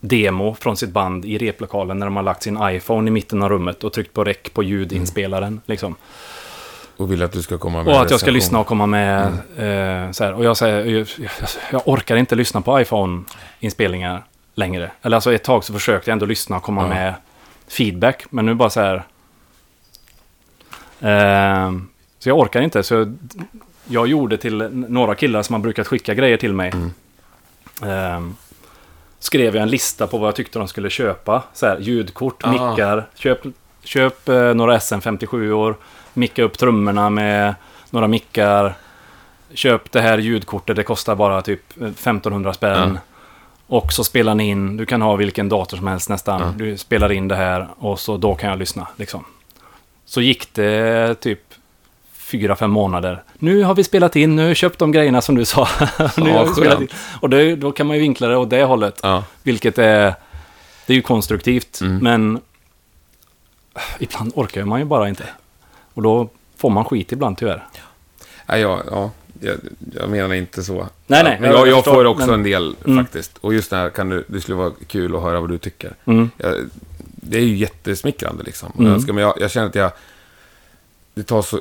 demo från sitt band i replokalen när de har lagt sin iPhone i mitten av rummet och tryckt på rec på ljudinspelaren. Liksom. Och vill att du ska komma med Och att jag ska lyssna och komma med. Eh, så här. Och jag säger, jag, jag, jag orkar inte lyssna på iPhone-inspelningar längre. Eller alltså ett tag så försökte jag ändå lyssna och komma Ja. med feedback. Men nu bara så här. Eh, så jag orkar inte. Så jag gjorde till några killar som har brukat skicka grejer till mig. Mm. Eh, skrev jag en lista på vad jag tyckte de skulle köpa. Så här, ljudkort, Ah. mickar. Köp, köp eh, några SM57 år Micka upp trummorna med några mickar. köp det här ljudkortet, det kostar bara typ 1500 spänn. Ja. Och så spelar ni in, du kan ha vilken dator som helst nästan. Ja. Du spelar in det här och så då kan jag lyssna. Liksom. Så gick det typ fyra, fem månader. Nu har vi spelat in, nu har jag köpt de grejerna som du sa. nu har vi spelat in. Och det, då kan man ju vinkla det åt det hållet. Ja. Vilket är, det är ju konstruktivt, Mm. men ibland orkar man ju bara inte. Och då får man skit ibland tyvärr. Nej, ja, ja jag, jag menar inte så. Nej, ja, nej, Men jag jag, jag får också men- en del Mm. faktiskt. Och just det här, kan du, det skulle vara kul att höra vad du tycker. Mm. Jag, det är ju jättesmickrande liksom. Mm. Jag, önskar, men jag, jag känner att jag... Det tar så...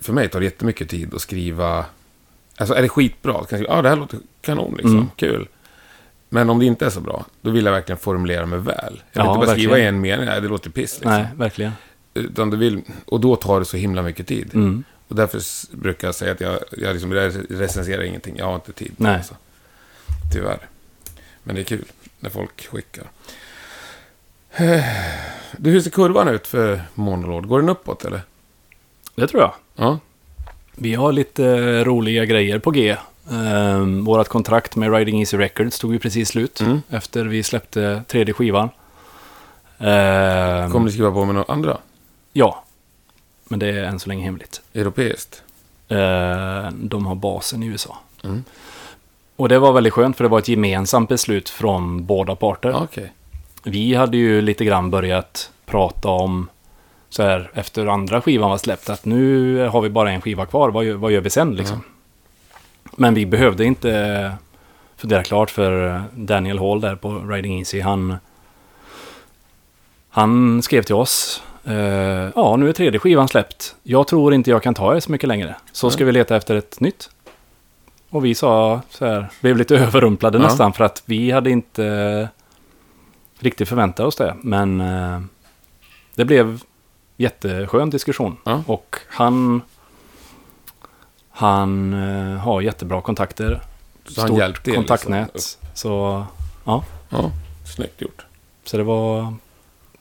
För mig tar det jättemycket tid att skriva... Alltså är det skitbra, kan jag skriva, ah, det här låter kanon liksom, Mm. kul. Men om det inte är så bra, då vill jag verkligen formulera mig väl. Jag vill Ja, inte bara skriva i verkligen. en mening, nej det låter piss liksom. Nej, verkligen. Utan du vill, och då tar det så himla mycket tid. Mm. Och därför brukar jag säga att jag, jag liksom re- recenserar ingenting. Jag har inte tid. Nej. Alltså. Tyvärr. Men det är kul när folk skickar. Du, hur ser kurvan ut för Monolord? Går den uppåt eller? Det tror jag. Ja. Vi har lite eh, roliga grejer på G. Um, vårt kontrakt med Riding Easy Records tog ju precis slut Mm. efter vi släppte tredje skivan. Ehm, Kommer ni skriva på med några andra? Ja, men det är än så länge hemligt. Europeiskt? Ehm, de har basen i USA. Mm. Och det var väldigt skönt för det var ett gemensamt beslut från båda parter. Okej. Vi hade ju lite grann börjat prata om så här efter andra skivan var släppt att nu har vi bara en skiva kvar, vad gör, vad gör vi sen liksom? Men vi behövde inte fundera klart för Daniel Hall där på Riding Easy, han han skrev till oss eh, Ja, nu är tredje skivan släppt. Jag tror inte jag kan ta er så mycket längre. Så ska vi leta efter ett nytt. Och vi sa så här, blev lite överrumplade Ja. nästan för att vi hade inte riktigt förväntat oss det. Men eh, det blev jätteskön diskussion. Ja. Och han, han eh, har jättebra kontakter. Så han hjälpte er kontaktnät. Liksom. Så, ja, Ja, snyggt gjort. så det var...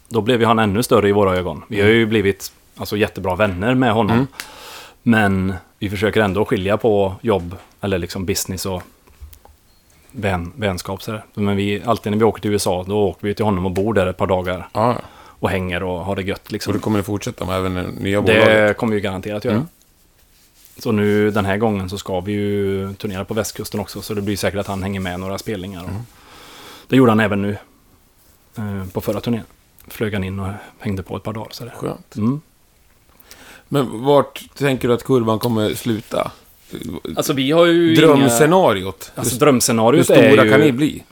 Då blev ju han ännu större i våra ögon. Vi har ju blivit alltså, jättebra vänner med honom. Mm. Men vi försöker ändå skilja på jobb, eller liksom business och vän, vänskap. Så där. Men vi, alltid när vi åker till USA, då åker vi till honom och bor där ett par dagar. Ja, Och hänger och har det gött liksom. det kommer ni fortsätta med även nya bolaget? Det kommer vi garanterat göra. Mm. Så nu den här gången så ska vi ju turnera på västkusten också. Så det blir säkert att han hänger med några spelningar. Och Mm. Det gjorde han även nu. eh, På förra turnén. Flög han in och hängde på ett par dagar. Så. Skönt. Mm. Men vart tänker du att kurvan kommer sluta? Alltså vi har ju Drömscenariot? Alltså hur, hur drömscenariot är stora ju... kan ni bli?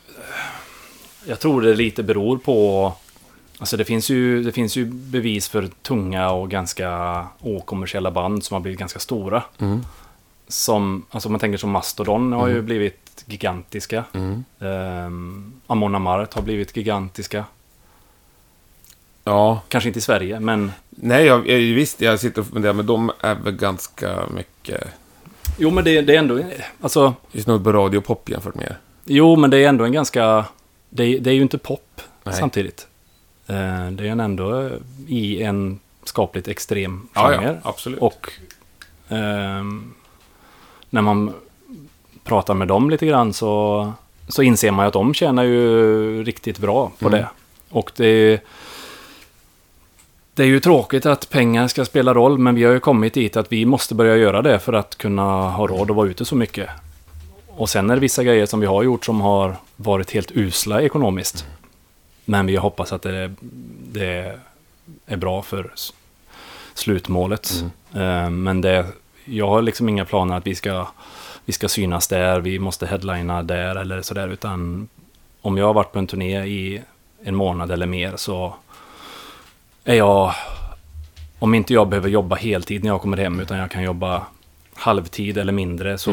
Jag tror det lite beror på... Alltså det finns, ju, det finns ju bevis för tunga och ganska okommersiella band som har blivit ganska stora. Mm. Som, alltså man tänker som Mastodon har ju Mm. blivit gigantiska. Mm. Um, Amon Amarth har blivit gigantiska. Ja, Kanske inte i Sverige, men... nej, jag, visst, jag sitter och funderar, men de är väl ganska mycket... Jo, men det, det är ändå... Alltså, Det är på radio och pop jämfört med er. jo, men det är ändå en ganska... Det, det är ju inte pop Nej. samtidigt. Eh, det är en ändå eh, i en skapligt extrem Ja, genre. ja, absolut. Och ehm, när man pratar med dem lite grann så, så inser man ju att de tjänar ju riktigt bra på Mm. det. Och det, det är ju tråkigt att pengar ska spela roll, men vi har ju kommit dit att vi måste börja göra det för att kunna ha råd att vara ute så mycket. Och sen är det vissa grejer som vi har gjort som har varit helt usla ekonomiskt. Men vi hoppas att det, det är bra för slutmålet. Mm. Eh, Men det, jag har liksom inga planer att vi ska, vi ska synas där, vi måste headlina där eller sådär. Utan om jag har varit på en turné i en månad eller mer så är jag... Om inte jag behöver jobba heltid när jag kommer hem utan jag kan jobba halvtid eller mindre så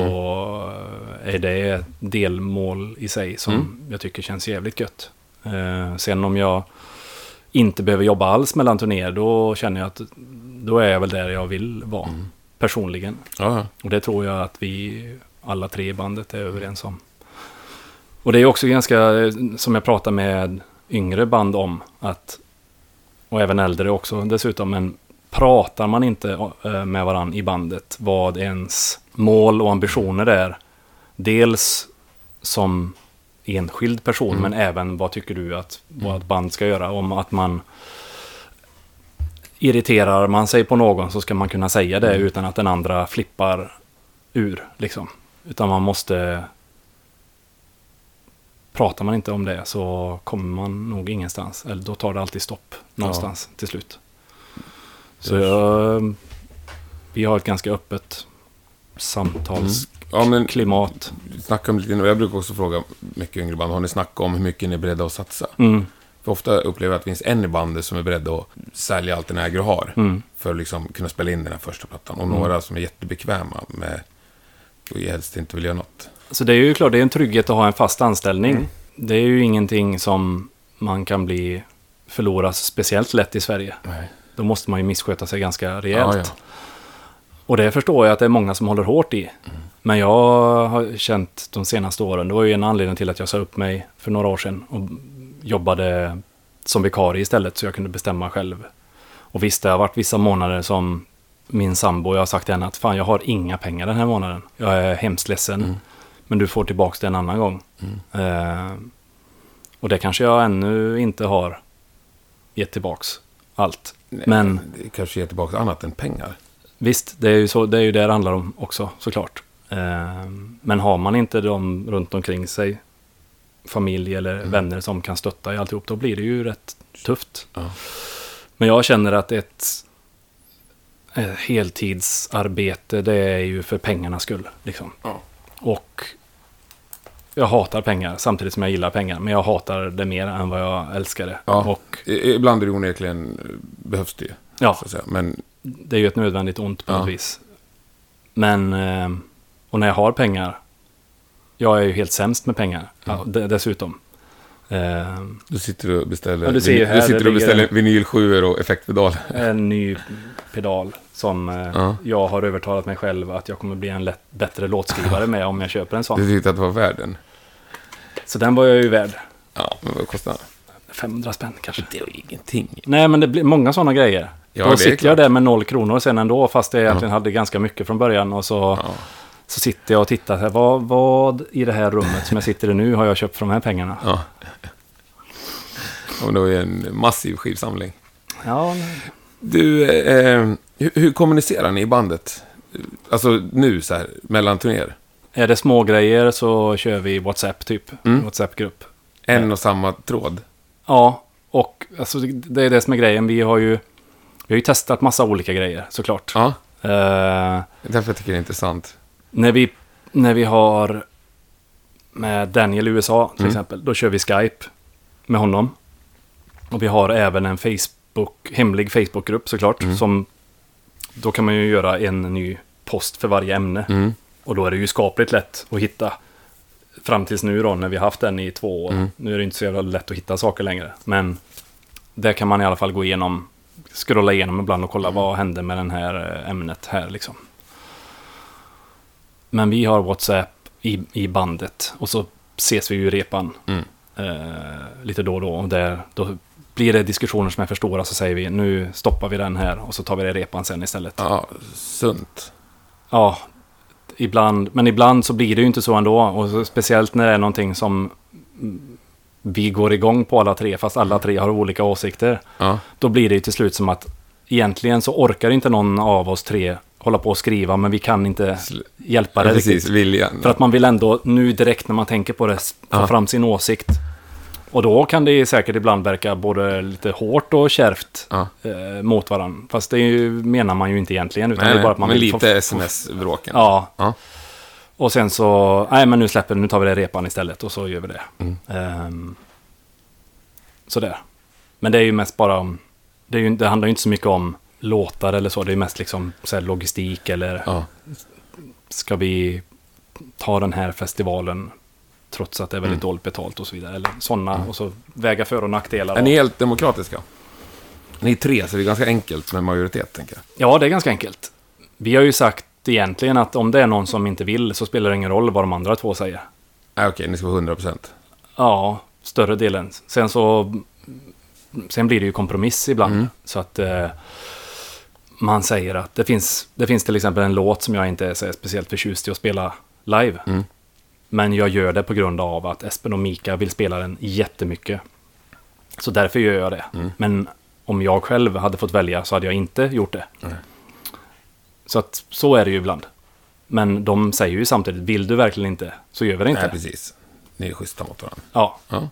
är det delmål i sig som Mm. jag tycker känns jävligt gött. Eh, sen om jag inte behöver jobba alls mellan turnéer då känner jag att då är jag väl där jag vill vara Mm. personligen. Ja, Och det tror jag att vi alla tre i bandet är överens om. Och det är också ganska, som jag pratar med yngre band om, att, och även äldre också dessutom, men pratar man inte eh, med varandra i bandet vad ens mål och ambitioner är. Dels som enskild person, Mm. men även vad tycker du att vårt band ska göra? Om att man irriterar man sig på någon så ska man kunna säga det Mm. utan att den andra flippar ur. Liksom. Utan man måste... Pratar man inte om det så kommer man nog ingenstans. Eller då tar det alltid stopp någonstans till slut. Så jag, vi har ett ganska öppet samtalsklimat. Ja, men snacka om lite, jag brukar också fråga mycket yngre band, har ni snackat om hur mycket ni är beredda att satsa? Mm, För ofta upplever jag att det finns en i bandet som är beredd att sälja allt den äger och har. mm, För att liksom kunna spela in den här första plattan. Och några som är jättebekväma med och helst inte vill göra något. Så det är ju klart, det är en trygghet att ha en fast anställning. Det är ju ingenting som man kan bli förloras speciellt lätt i Sverige. Nej. Då måste man ju missköta sig ganska rejält. Ja, ja. Och det förstår jag att det är många som håller hårt i. Men jag har känt de senaste åren, det var ju en anledning till att jag sa upp mig för några år sedan och jobbade som vikarie istället så jag kunde bestämma själv. Och visst, det har varit vissa månader som min sambo, jag har sagt till henne att fan jag har inga pengar den här månaden. Jag är hemskt ledsen. Mm. Men du får tillbaka det en annan gång. Eh, och det kanske jag ännu inte har gett tillbaks allt. Nej, Men- Det kanske ger tillbaka annat än pengar. Visst, det är ju, så, det är ju det det handlar om också såklart. Eh, men har man inte de runt omkring sig, familj eller Mm. vänner som kan stötta i alltihop, då blir det ju rätt tufft. Ja. Men jag känner att ett, ett heltidsarbete, det är ju för pengarnas skull. Liksom. Ja. Och jag hatar pengar samtidigt som jag gillar pengar. Men jag hatar det mer än vad jag älskar det. Ja. Och Ibland är det onekligen, eh, behövs det ja. Men det är ju ett nödvändigt ont på något vis. Men, eh, och när jag har pengar, jag är ju helt sämst med pengar ja, de- dessutom. Eh, du sitter och beställer, Ja, du ser ju här, du sitter och beställer en- vinyl 7 och effektpedaler. en ny pedal som eh, Ja. jag har övertalat mig själv att jag kommer bli en lätt, bättre låtskrivare med om jag köper en sån. Du tyckte att det var värden. Så den var jag ju värd. Ja, men vad kostar den? 500 spänn kanske. Det är ingenting. Nej, men det blir många sådana grejer. Ja, Då sitter jag där med noll kronor sen ändå, fast jag egentligen hade ganska mycket från början. Och så, Ja. Så sitter jag och tittar, här, vad, vad i det här rummet som jag sitter i nu har jag köpt för de här pengarna? Ja. det var ju en massiv skivsamling. Ja, Du, eh, hur, hur kommunicerar ni i bandet? Alltså nu så här, mellan turnéer? är det små grejer så kör vi WhatsApp typ, Mm. WhatsApp-grupp. En och samma tråd? Ja, och alltså, det är det som är grejen. Vi har ju, vi har ju testat massa olika grejer såklart. Ja, är därför jag tycker det är intressant. När, vi, när vi har med Daniel i USA till Mm. exempel, då kör vi Skype med honom. Och vi har även en Facebook, hemlig Facebookgrupp såklart. Mm. Som, då kan man ju göra en ny post för varje ämne. Mm. Och då är det ju skapligt lätt att hitta. Fram tills nu då, när vi haft den i två år. Mm. Nu är det inte så jävla lätt att hitta saker längre. Men där kan man i alla fall gå igenom, scrolla igenom ibland och kolla Mm. vad hände med det här eh, ämnet här liksom. Men vi har WhatsApp i, i bandet och så ses vi ju i repan Mm. eh, lite då och då. Och där, då blir det diskussioner som är för stora så säger vi nu stoppar vi den här och så tar vi det i repan sen istället. Ja, sunt. Ja, ibland. Men ibland så blir det ju inte så ändå. Och speciellt när det är någonting som vi går igång på alla tre, fast alla tre har olika åsikter. Ja, Då blir det ju till slut som att egentligen så orkar inte någon av oss tre hålla på och skriva, men vi kan inte hjälpa ja det precis. Viljan. För att man vill ändå, nu direkt när man tänker på det, få Ja. fram sin åsikt. Och då kan det säkert ibland verka både lite hårt och kärvt Ja. eh, mot varandra. Fast det är ju, menar man ju inte egentligen. Utan det Nej, är bara att man men vill lite sms-bråken. Ja. Ja. Och sen så, nej men nu släpper nu tar vi det repan istället och så gör vi det. Mm. Um, sådär. Men det är ju mest bara om, det, är ju, det handlar ju inte så mycket om låtar eller så. Det är mest liksom så logistik eller Ja. ska vi ta den här festivalen trots att det är väldigt Mm. dåligt betalt och så vidare. Eller sådana och så väga för och nackdelar. Är ni helt demokratiska? Ni är tre, så det är ganska enkelt med majoritet, tänker jag. Ja, det är ganska enkelt. Vi har ju sagt egentligen att om det är någon som inte vill så spelar det ingen roll vad de andra två säger. Nej, okej, ni ska vara 100 procent. Ja, större delen. Sen så... Sen blir det ju kompromiss ibland. Mm. Så att... Eh, man säger att det finns, det finns till exempel en låt som jag inte är så speciellt förtjust i att spela live. Mm. Men jag gör det på grund av att Espen och Mika vill spela den jättemycket. Så därför gör jag det. Mm. Men om jag själv hade fått välja så hade jag inte gjort det. Nej. Så att så är det ju ibland. Men de säger ju samtidigt, vill du verkligen inte så gör vi det inte. Nej, precis. Ni är schyssta mot varandra. Ja. Ja.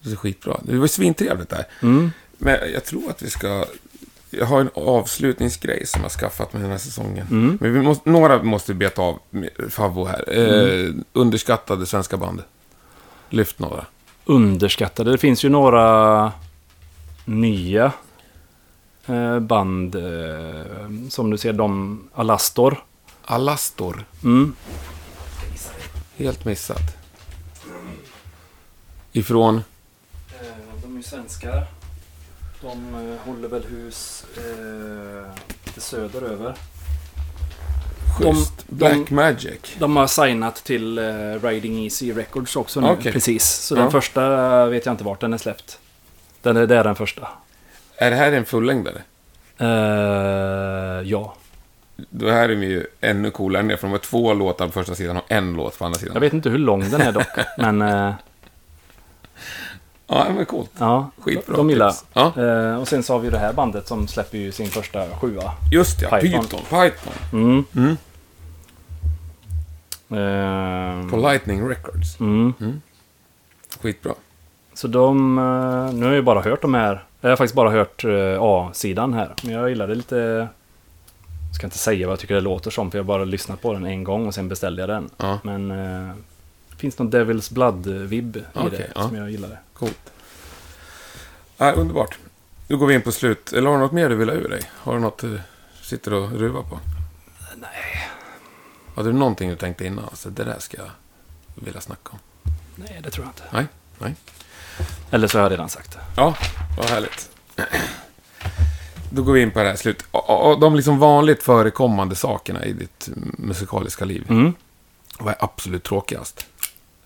Det är skitbra. Det var svintrevligt där. Mm. Men jag tror att vi ska... Jag har en avslutningsgrej som jag skaffat med den här säsongen. Mm. Men vi måste, några måste vi beta av Favvo här. Eh, underskattade svenska band. Lyft några. Underskattade. Det finns ju några nya eh, band. Eh, som du ser, de Alastor. Alastor. Mm. Helt missat. Ifrån? Eh, De är ju svenskar. De eh, håller väl hus eh, lite söderöver. Schysst. de- Black Magic. De har signat till eh, Riding Easy Records också nu. Okej. Precis. Så Ja. den första vet jag inte vart den är släppt. Den är, det är den första. Är det här en fullängdare? Eh, ja. Då här är de ju ännu coolare ner, för de har två låtar på första sidan och en låt på andra sidan. Jag vet inte hur lång den är dock. men eh, Ja, men coolt. ja, Skitbra de gillar. Ja, Eh, och sen så har vi det här bandet som släpper ju sin första sjua. just ja. Python. Python. Python. Mm. Mm. Eh, På Lightning Records. mm. Skitbra. Så de, eh, nu har jag ju bara hört de här. Jag har faktiskt bara hört eh, A-sidan här. Men jag gillade lite... Jag ska inte säga vad jag tycker det låter som. För jag har bara lyssnat på den en gång och sen beställde jag den. Ja, Men eh, det finns någon Devil's Blood-vibb i Okej, det ja. som jag gillade. coolt. Ja, underbart. Nu går vi in på slut. Eller har du något mer du vill ha ur dig? Har du något du sitter och ruvar på? Nej. Hade du någonting du tänkte innan? Alltså, det där ska jag vilja snacka om. Nej, det tror jag inte. Nej, nej. Eller så har jag redan sagt det. Ja, vad härligt. Då går vi in på det här slut. De liksom vanligt förekommande sakerna i ditt musikaliska liv. Mm. Vad är absolut tråkigast?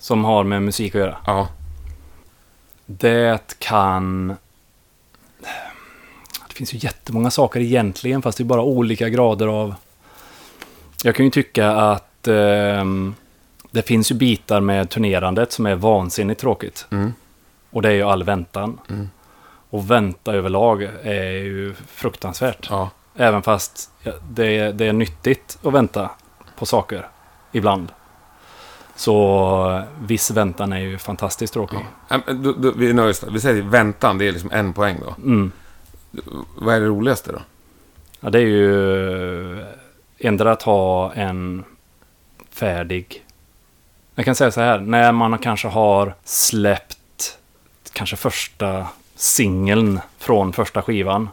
Som har med musik att göra. Ja, Det kan... Det finns ju jättemånga saker egentligen, fast det är bara olika grader av... Jag kan ju tycka att ehm, det finns ju bitar med turnerandet som är vansinnigt tråkigt. mm, Och det är ju all väntan. Mm. Och vänta överlag är ju fruktansvärt. ja, Även fast det är, det är nyttigt att vänta på saker ibland. Så viss väntan är ju fantastiskt tråkig. ja. då, då, vi där. Vi säger väntan, det är liksom en poäng då. Mm. Vad är det roligaste då? Ja, det är ju ändra att ha en färdig... Jag kan säga så här, när man kanske har släppt kanske första singeln från första skivan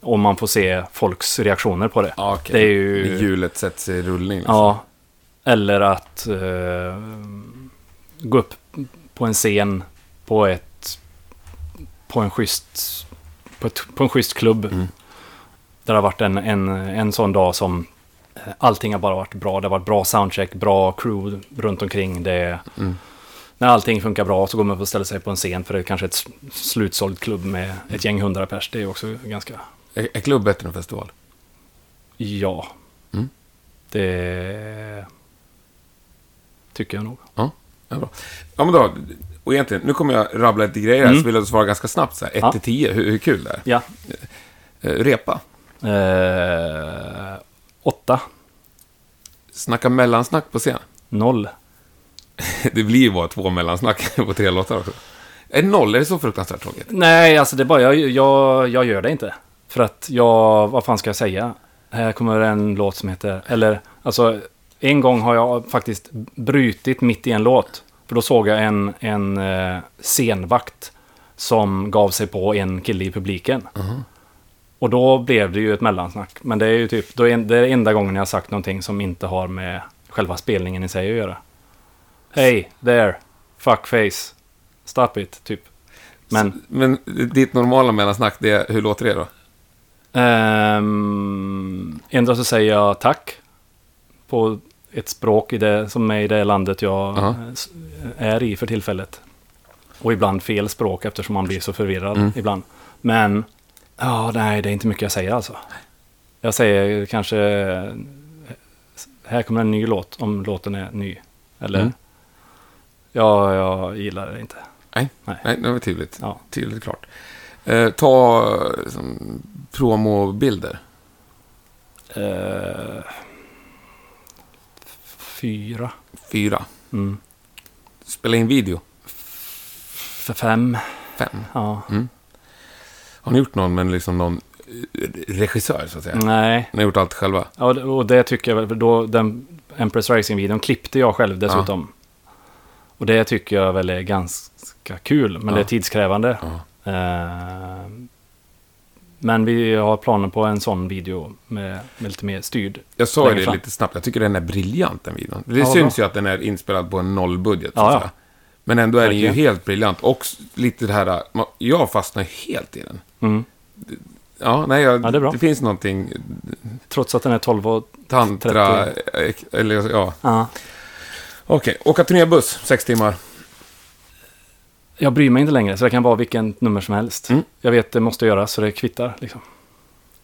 och man får se folks reaktioner på det. Ja, okej. Det är ju- hjulet sätts i rullning. Liksom. Ja, eller att eh, gå upp på en scen på ett på en schysst på, ett, på en schysst klubb. Mm. Där det har varit en, en, en sån dag som eh, allting har bara varit bra. Det har varit bra soundcheck, bra crew runt omkring. Det, Mm. När allting funkar bra så går man upp och ställer sig på en scen för det är kanske ett slutsåld klubb med ett gäng hundra pers. Det är också ganska... Är, är klubb bättre än festival? Ja. Mm. Det tycker jag nog. Ja, bra. Ja, men då. Och egentligen, nu kommer jag rabbla lite grejer här, Mm. så vill jag svara ganska snabbt. Så här, 1 Ja. till 10, hur, hur kul det är. Ja. Eh, repa. Eh, åtta. Snacka mellansnack på scen. Noll. Det blir ju bara två mellansnack på tre låtar också. Är det noll? Är det så fruktansvärt tråkigt? Nej, alltså det är bara jag, jag, jag gör det inte. För att jag, vad fan ska jag säga? Här kommer en låt som heter, eller alltså en gång har jag faktiskt brutit mitt i en låt. För då såg jag en, en eh, scenvakt som gav sig på en kille i publiken. Och då blev det ju ett mellansnack. Men det är ju typ, då är det enda gången jag har sagt någonting som inte har med själva spelningen i sig att göra. Hey, there, fuckface, stop it, typ. Men... Men ditt normala mellansnack, det är, hur låter det då? Um, ändå så säger jag tack. På ett språk i det, som är i det landet jag Ja. s- är i för tillfället. Och ibland fel språk eftersom man blir så förvirrad Mm. ibland. Men, ja nej det är inte mycket jag säger alltså. Jag säger kanske... Här kommer en ny låt, om låten är ny. Eller... Mm. Ja, jag gillar det inte. Nej, Nej. Nej det var tydligt. Ja. Tydligt klart. Eh, ta liksom, promobilder. Eh, fyra. Fyra. Mm. Spela in video. För fem. Fem. Ja. Har ni gjort någon med liksom någon eh, regissör, så att säga? Nej. Ni har gjort allt själva? Ja, och det- och det tycker jag väl, då den Empress Rising-videon klippte jag själv dessutom. Och det tycker jag väl är ganska kul, men Ja. det är tidskrävande. Ja. Eh, men vi har planer på en sån video med, med lite mer styrd. Jag sa ju det fram. lite snabbt. Jag tycker den är briljant, den videon. Det Ja, syns bra. ju att den är inspelad på en nollbudget, Ja, ja. Men ändå är den ju helt briljant. Och lite det här... Jag fastnar helt i den. Mm. Ja, nej, jag, Ja, det det finns någonting... Trots att den är 12 och... Tantra... eh, Eller, ja. Okej, åka turnébuss, sex timmar. Jag bryr mig inte längre, så det kan vara vilken nummer som helst. Mm. Jag vet det måste göras, så det kvittar. Liksom.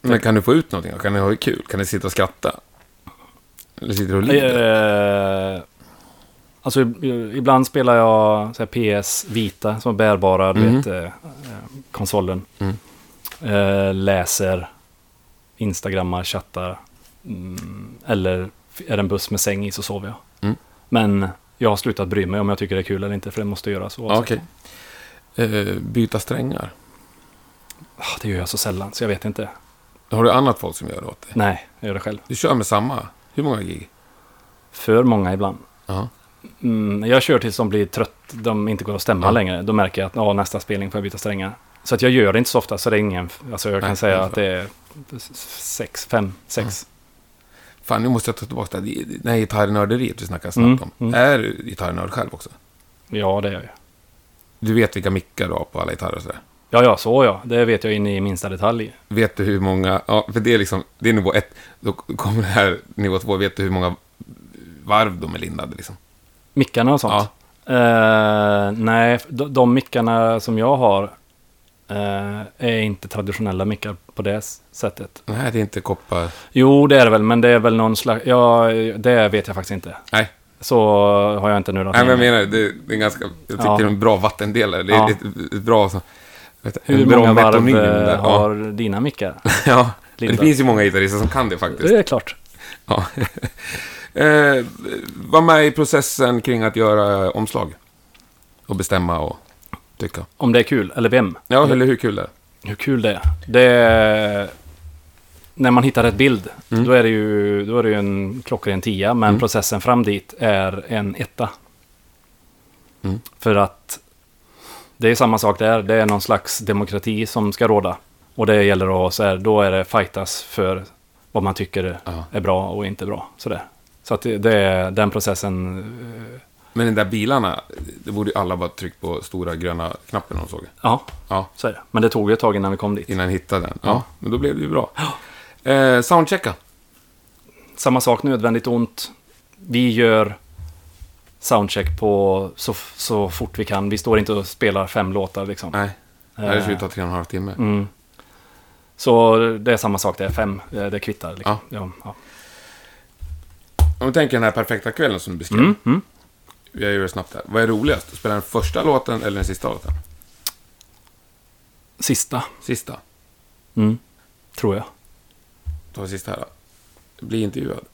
Men kan du få ut någonting? Kan ni ha kul? Kan ni sitta och skratta? Eller sitter du och lider? Eh, alltså, ibland spelar jag här PS Vita, som är bärbara, du Mhm. vet, eh, eh, konsolen. Mm. Eh, läser, instagrammar, chattar. Mm, eller är det en buss med säng i så sover jag. Mm. Men jag har slutat bry mig om jag tycker det är kul eller inte, för det måste göras. Oavsett. Okej. Eh, byta strängar. Ah, Det gör jag så sällan, så jag vet inte. Har du annat folk som gör det åt dig? Nej, jag gör det själv. Du kör med samma? Hur många gig? För många ibland. Ja. Mm, jag kör tills de blir trött, de inte går att stämma Ja. längre. Då märker jag att nästa spelning får jag byta strängar. Så att jag gör det inte så ofta, så det är ingen... Alltså jag kan Nej, säga att det är sex, fem, sex. Fan, nu måste jag ta tillbaka det. Det här gitarrnörderiet vi snackade Mm, snabbt om. mm. Är du gitarrnörd själv också? Ja, det gör jag. Du vet vilka mickar du har på alla gitarrer och sådär? Ja, ja, så ja. Det vet jag in i minsta detalj. Vet du hur många... Ja, för det är liksom... Det är nivå ett. Då kommer det här nivå två. Vet du hur många varv de är lindade liksom? Mickarna och sånt. Eh, nej, de, de mickarna som jag har eh, är inte traditionella mickar på det sättet. Nej, det är inte koppar... Jo, det är det väl, men det är väl någon slags... Ja, det vet jag faktiskt inte. Nej, Så har jag inte nördat Nej men jag menar, det, det är ganska... Jag tycker Ja. det är en bra vattendelare. Det är Ja. ett, bra... Så, vet, Hur bra många varv eh, där. har dina mickar? Ja. ja. Det finns ju många gitarrister som kan det faktiskt. Det är klart. Ja. eh, var med i processen kring att göra omslag. Och bestämma och tycka. Om det är kul, eller vem. Ja, eller hur kul det är. hur kul det är. Det är... När man hittar rätt bild, Mm. då är det ju, då är det ju en klockren tia, men Mm. processen fram dit är en etta. Mm. För att det är samma sak där, det är någon slags demokrati som ska råda. Och det gäller att, så här, då är det fightas för vad man tycker Ja. är bra och inte bra. Sådär. Så att det, det är den processen. Eh, Men de där bilarna, det borde ju alla bara tryckt på stora gröna knappen när de såg. Ja, Ja, så är det. Men det tog ju ett tag innan vi kom dit. innan jag hittade den. Ja, Ja. men då blev det ju bra. Eh, soundchecka. Samma sak, nödvändigt ont. Vi gör soundcheck på så, så fort vi kan. Vi står inte och spelar fem låtar liksom. Nej, det här Eh, skulle ta tre och en halv timme. mm. Så det är samma sak, det är fem. Det, det kvittar. Liksom. Ja. Ja, Om vi tänker den här perfekta kvällen som du beskrev. Mm, mm. Jag gör det snabbt här. Vad är roligast? Spela den första låten eller den sista låten? Sista, Sista. mm. tror jag. Ta sista här då. Bli intervjuad.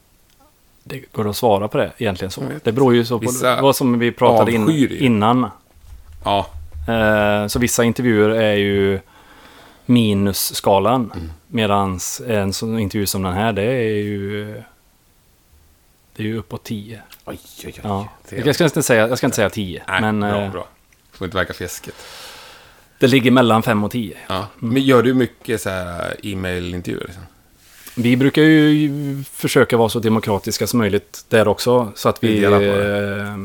Det går att svara på det egentligen så. Det beror ju så på Vissa vad som vi pratade in, innan. Ja, Eh, så vissa intervjuer är ju minusskalan. Mm. Medan en sån intervju som den här, det är ju... Det är ju uppåt 10. Oj, oj, oj. Ja. Jag ska inte säga, jag ska inte säga 10. Nej, men bra, eh, bra. Får inte verka fjäskigt. det ligger mellan 5 och 10. Ja. Men gör du mycket så här e-mail-intervjuer? Liksom? Vi brukar ju försöka vara så demokratiska som möjligt där också. Så att Vi vi eh,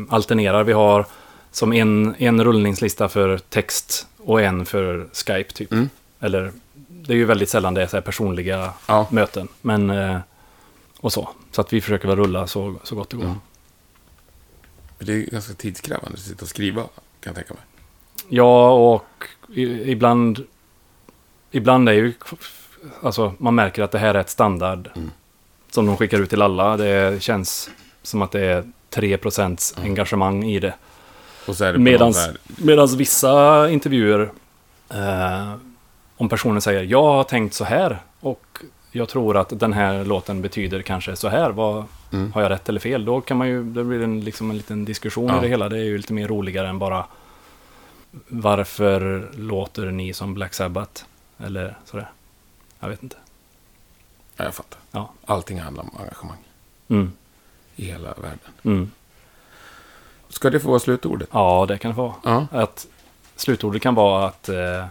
alternerar. Vi har som en, en rullningslista för text och en för Skype typ. Mm. Eller det är ju väldigt sällan det är så här personliga Ja. möten. Men eh, och så. Så att vi försöker väl rulla så, så gott det går. Mm. För Det är ganska tidskrävande att sitta och skriva, kan jag tänka mig. Ja, och i, ibland... Ibland är ju alltså, man märker att det här är ett standard som de skickar ut till alla. Det känns som att det är 3% engagemang i det. Och det Medans, medans vissa intervjuer, eh, om personen säger jag har tänkt så här och jag tror att den här låten betyder kanske så här. Vad, Mm. Har jag rätt eller fel? Då kan man ju, det blir en, liksom en liten diskussion Ja. i det hela. Det är ju lite mer roligare än bara varför låter ni som Black Sabbath? Eller sådär. Jag vet inte. Ja, jag fattar. Ja. Allting handlar om engagemang Mm. i hela världen. Mm. Ska det få vara slutordet? Ja, det kan det vara. Ja. Att slutordet kan vara att eh,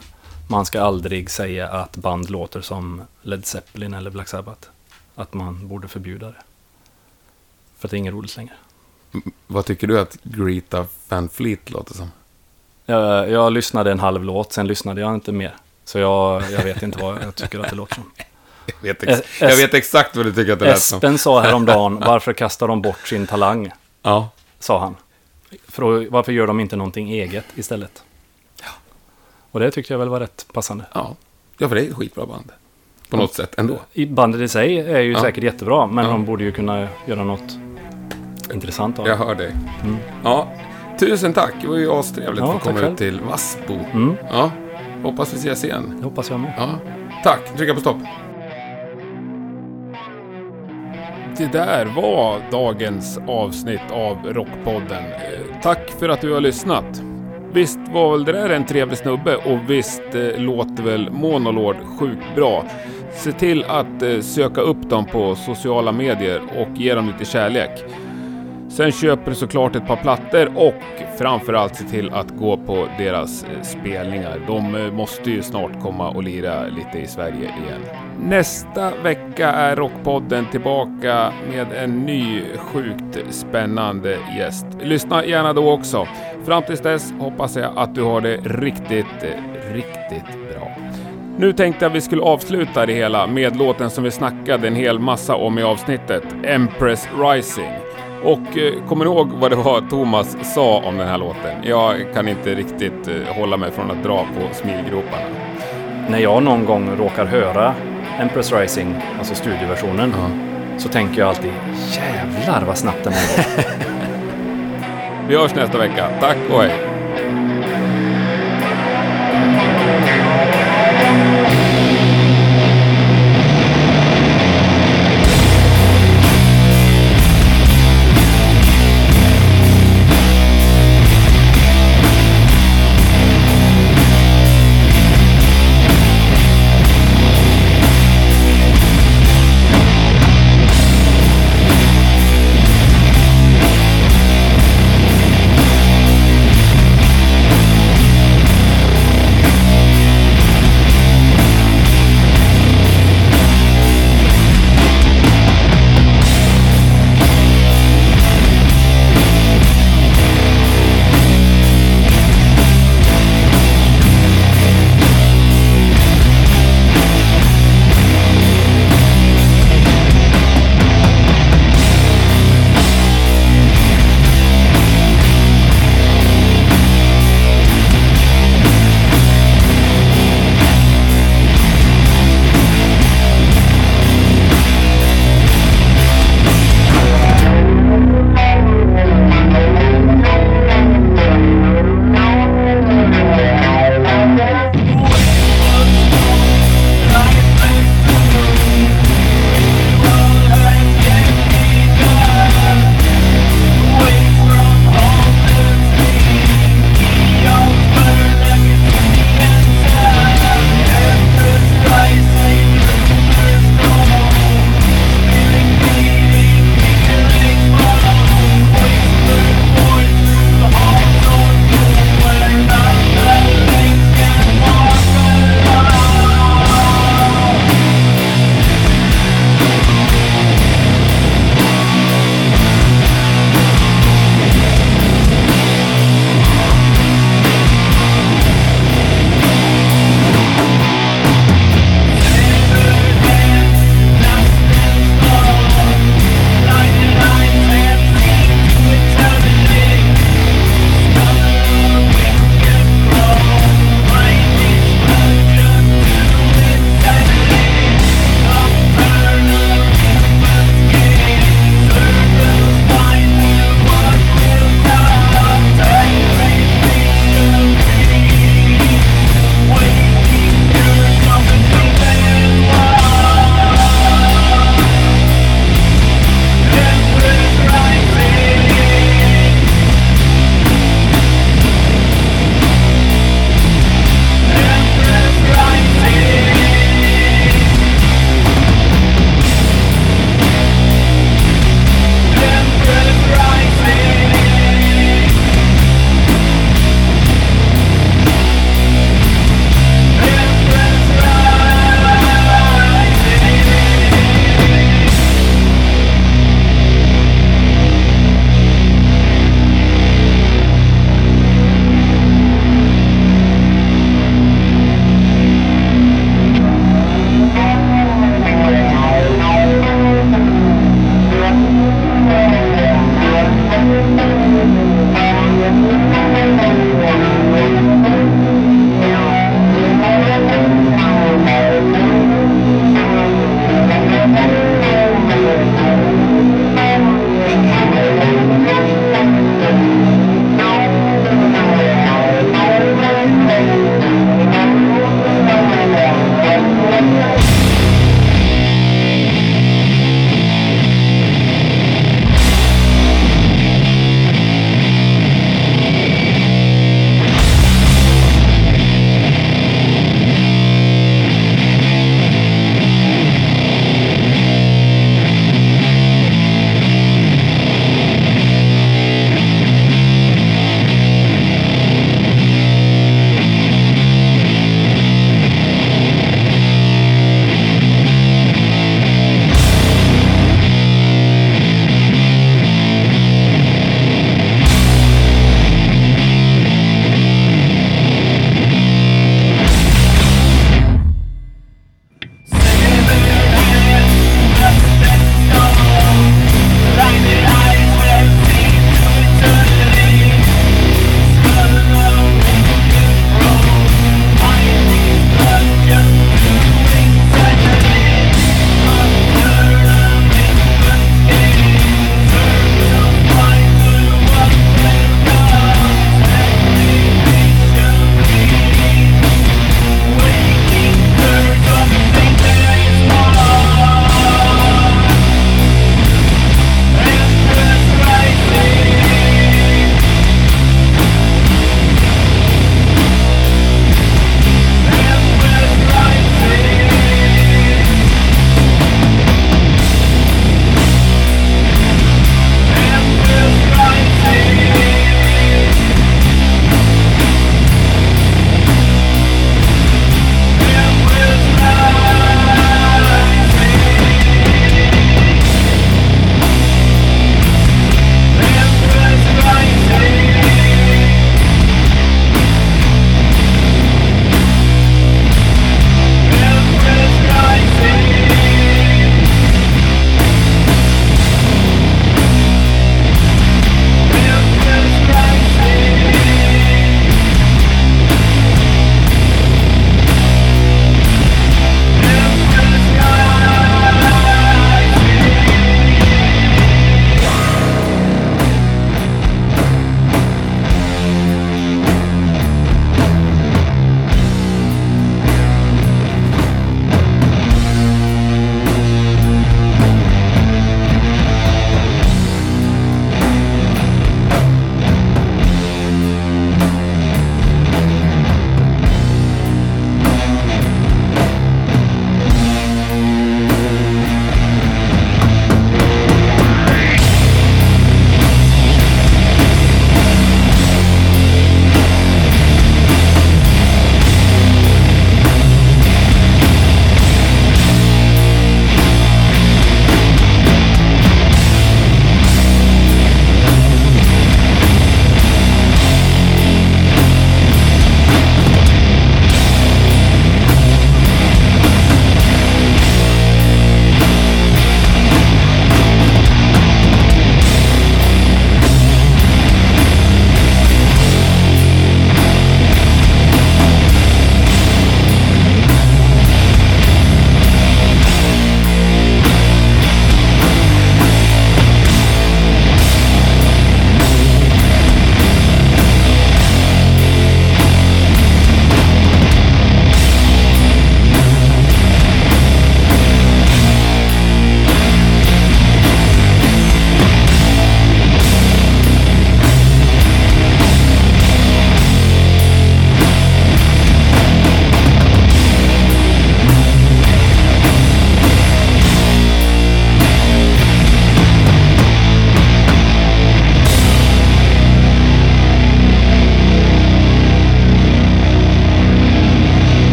man ska aldrig säga att band låter som Led Zeppelin eller Black Sabbath. Att man borde förbjuda det. För att det är inget roligt längre. Vad tycker du att Greta Van Fleet låter som? Jag, jag lyssnade en halv låt, sen lyssnade jag inte mer. Så jag, jag vet inte vad jag tycker att det låter som. Jag vet, ex- jag vet exakt vad du tycker att det lät som. Espen sa häromdagen, varför kastar de bort sin talang? Ja. Sa han. För, varför gör de inte någonting eget istället? Och det tyckte jag väl var rätt passande. Ja. ja, för det är ett skitbra band. På något sätt ändå. Bandet i sig är ju Ja. säkert jättebra, men Ja. de borde ju kunna göra något intressant av Jag det. hör dig. Mm. Ja, tusen tack. Det var ju astrevligt Ja, att få komma själv. ut till Vassbo. Mm, Ja, hoppas vi ses igen. det hoppas jag med. Ja, tack. Trycka på stopp. Det där var dagens avsnitt av Rockpodden. Eh, Tack för att du har lyssnat. Visst var väl det där en trevlig snubbe och visst eh, låter väl Monolord sjukt bra. Se till att eh, söka upp dem på sociala medier och ge dem lite kärlek. Sen köper du såklart ett par plattor och framförallt se till att gå på deras eh, spelningar. De eh, måste ju snart komma och lira lite i Sverige igen. Nästa vecka är Rockpodden tillbaka med en ny sjukt spännande gäst. Lyssna gärna då också. Fram tills dess hoppas jag att du har det riktigt, eh, riktigt bra. Nu tänkte jag vi skulle avsluta det hela med låten som vi snackade en hel massa om i avsnittet, Empress Rising. Och eh, kommer ni ihåg vad det var Thomas sa om den här låten? Jag kan inte riktigt eh, hålla mig från att dra på smilgroparna. När jag någon gång råkar höra Empress Rising, alltså studioversionen, så tänker jag alltid jävlar vad snabbt den här går. Vi hörs nästa vecka. Tack och hej!